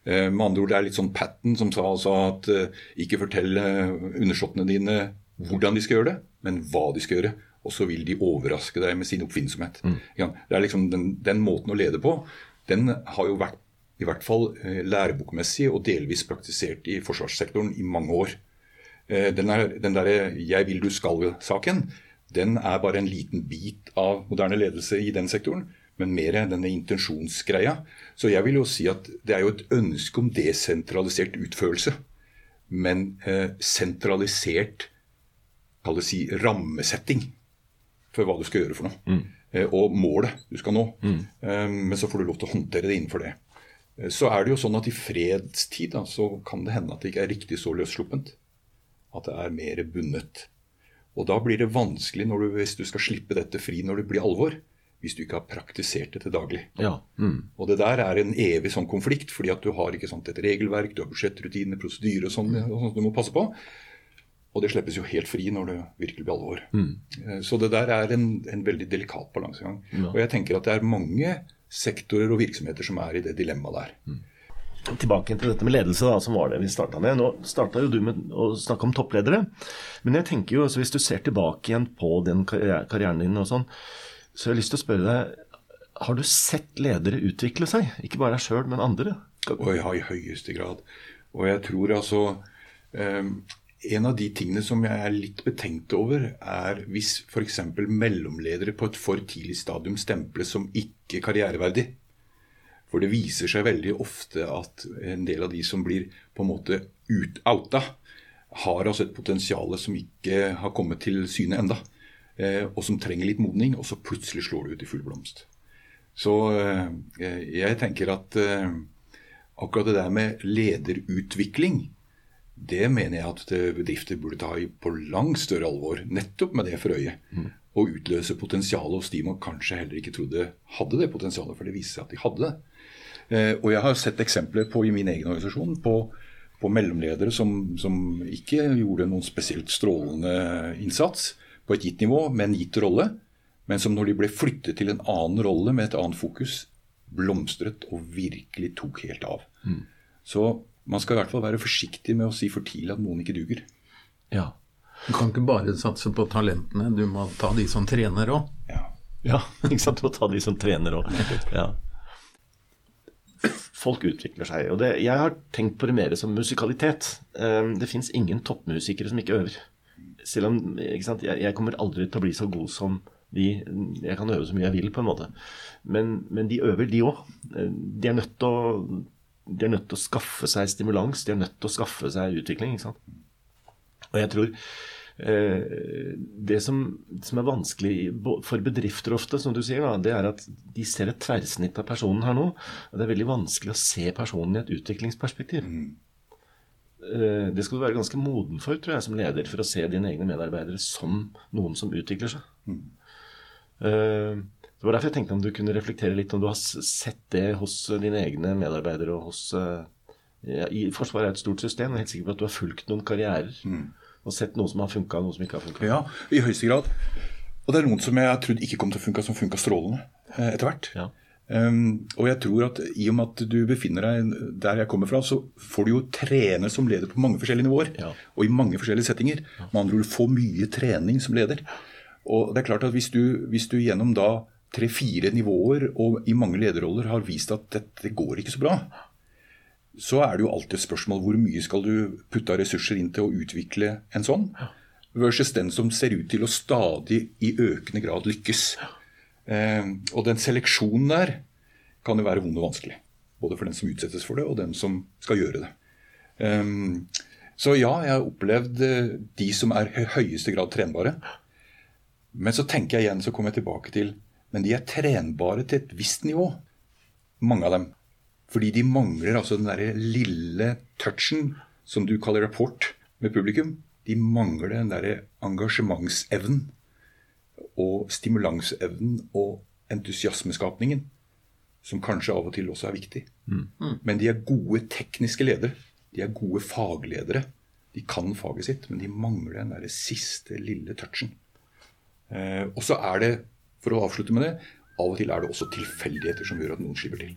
Eh, Med andre ord, Det er litt sånn Patten som sa altså at eh, ikke fortell eh, undersåttene dine hvordan de skal gjøre det, men hva de skal gjøre. Og så vil de overraske deg med sin oppfinnsomhet. Ja, Det er liksom den, den måten å lede på, den har jo vært i hvert fall eh, lærebokmessig og delvis praktisert i forsvarssektoren i mange år. Eh, Den, er, den derre 'jeg vil du skal'-saken, den er bare en liten bit av moderne ledelse i den sektoren, men mer denne intensjonsgreia. Så jeg vil jo si at det er jo et ønske om desentralisert utførelse, men eh, sentralisert kall det si, rammesetting for hva du skal gjøre for noe. Eh, og målet du skal nå. Eh, men så får du lov til å håndtere det innenfor det. Eh, Så er det jo sånn at i fredstid da, så kan det hende at det ikke er riktig så løssluppent. At det er mer bundet. Og da blir det vanskelig når du, hvis du skal slippe dette fri når det blir alvor. Hvis du ikke har praktisert det til daglig. Ja. Mm. Og det der er en evig sånn konflikt, fordi at du har ikke sant, et regelverk, du har budsjettrutiner, prosedyrer og sånn sånt du må passe på. Og det slippes jo helt fri når det virkelig blir alvor. Mm. Så det der er en, en veldig delikat balansegang. Og jeg tenker at det er mange sektorer og virksomheter som er i det dilemmaet der. Tilbake til dette med ledelse, da, som var det vi starta med. Nå starta jo du med å snakke om toppledere. Men jeg tenker jo, altså, hvis du ser tilbake igjen på den karrieren din, og sånn, så har jeg lyst til å spørre deg Har du sett ledere utvikle seg? Ikke bare deg sjøl, men andre? Og ja, i høyeste grad. Og jeg tror altså um, En av de tingene som jeg er litt betenkt over, er hvis f.eks. mellomledere på et for tidlig stadium stemples som ikke karriereverdig. For det viser seg veldig ofte at en del av de som blir på en måte ut outa, har altså et potensial som ikke har kommet til syne enda, eh, og som trenger litt modning, og så plutselig slår det ut i full blomst. Så eh, jeg tenker at eh, akkurat det der med lederutvikling, det mener jeg at bedrifter burde ta i på langt større alvor, nettopp med det for øye. Og utløse potensialet hos de man kanskje heller ikke trodde hadde det potensialet, for det viser seg at de hadde det. Eh, og jeg har sett eksempler på i min egen organisasjon på, på mellomledere som, som ikke gjorde noen spesielt strålende innsats på et gitt nivå med en gitt rolle, men som når de ble flyttet til en annen rolle med et annet fokus, blomstret og virkelig tok helt av. Så man skal i hvert fall være forsiktig med å si for tidlig at noen ikke duger. Ja. Du kan ikke bare satse på talentene, du må ta de som trener òg. Ja. Ja, ikke sant. Du må ta de som trener òg. Ja. Folk utvikler seg. Og det, jeg har tenkt på det mer som musikalitet. Eh, Det fins ingen toppmusikere som ikke øver. Selv om sant, jeg, jeg kommer aldri til å bli så god som de Jeg kan øve så mye jeg vil, på en måte. Men, men de øver, de òg. De er nødt til de er nødt til å skaffe seg stimulans, de er nødt til å skaffe seg utvikling. ikke sant? Og jeg tror det som, som er vanskelig for bedrifter ofte, som du sier, da, det er at de ser et tverrsnitt av personen her nå. Og det er veldig vanskelig å se personen i et utviklingsperspektiv. Mm. det skal du være ganske moden for, tror jeg, som leder, for å se dine egne medarbeidere som noen som utvikler seg. Mm. det var derfor jeg tenkte om du kunne reflektere litt om du har sett det hos eh, dine egne medarbeidere og hos eh, ja, i Forsvaret er et stort system. og Jeg er helt sikker på at du har fulgt noen karrierer og sett noe som har funka, noe som ikke har funka. Ja, i høyeste grad. Og det er noen som jeg har trodd ikke kom til å funke, som funka strålende eh, etter hvert. Ja. Um, og jeg tror at i og med at du befinner deg der jeg kommer fra, så får du jo trene som leder på mange forskjellige nivåer. Ja. Og i mange forskjellige settinger. Med andre ord få mye trening som leder. Og det er klart at hvis du, hvis du gjennom da tre-fire nivåer og i mange lederroller har vist at dette går ikke så bra, så er det jo alltid et spørsmål hvor mye skal du putte av ressurser inn til å utvikle en sånn, versus den som ser ut til å stadig i økende grad lykkes. Eh, og den seleksjonen der kan jo være vond og vanskelig. Både for den som utsettes for det, og den som skal gjøre det. Eh, så ja, jeg har opplevd eh, de som er i høyeste grad trenbare. Men så tenker jeg igjen, så kommer jeg tilbake til Men de er trenbare til et visst nivå. Mange av dem. Fordi de mangler altså den derre lille touchen som du kaller rapport med publikum. De mangler den derre engasjementsevnen og stimulansevnen og entusiasmeskapningen. Som kanskje av og til også er viktig. Men de er gode tekniske ledere. De er gode fagledere. De kan faget sitt, men de mangler den der siste lille touchen. Eh, og så er det, for å avslutte med det, av og til er det også tilfeldigheter som gjør at noen slipper til.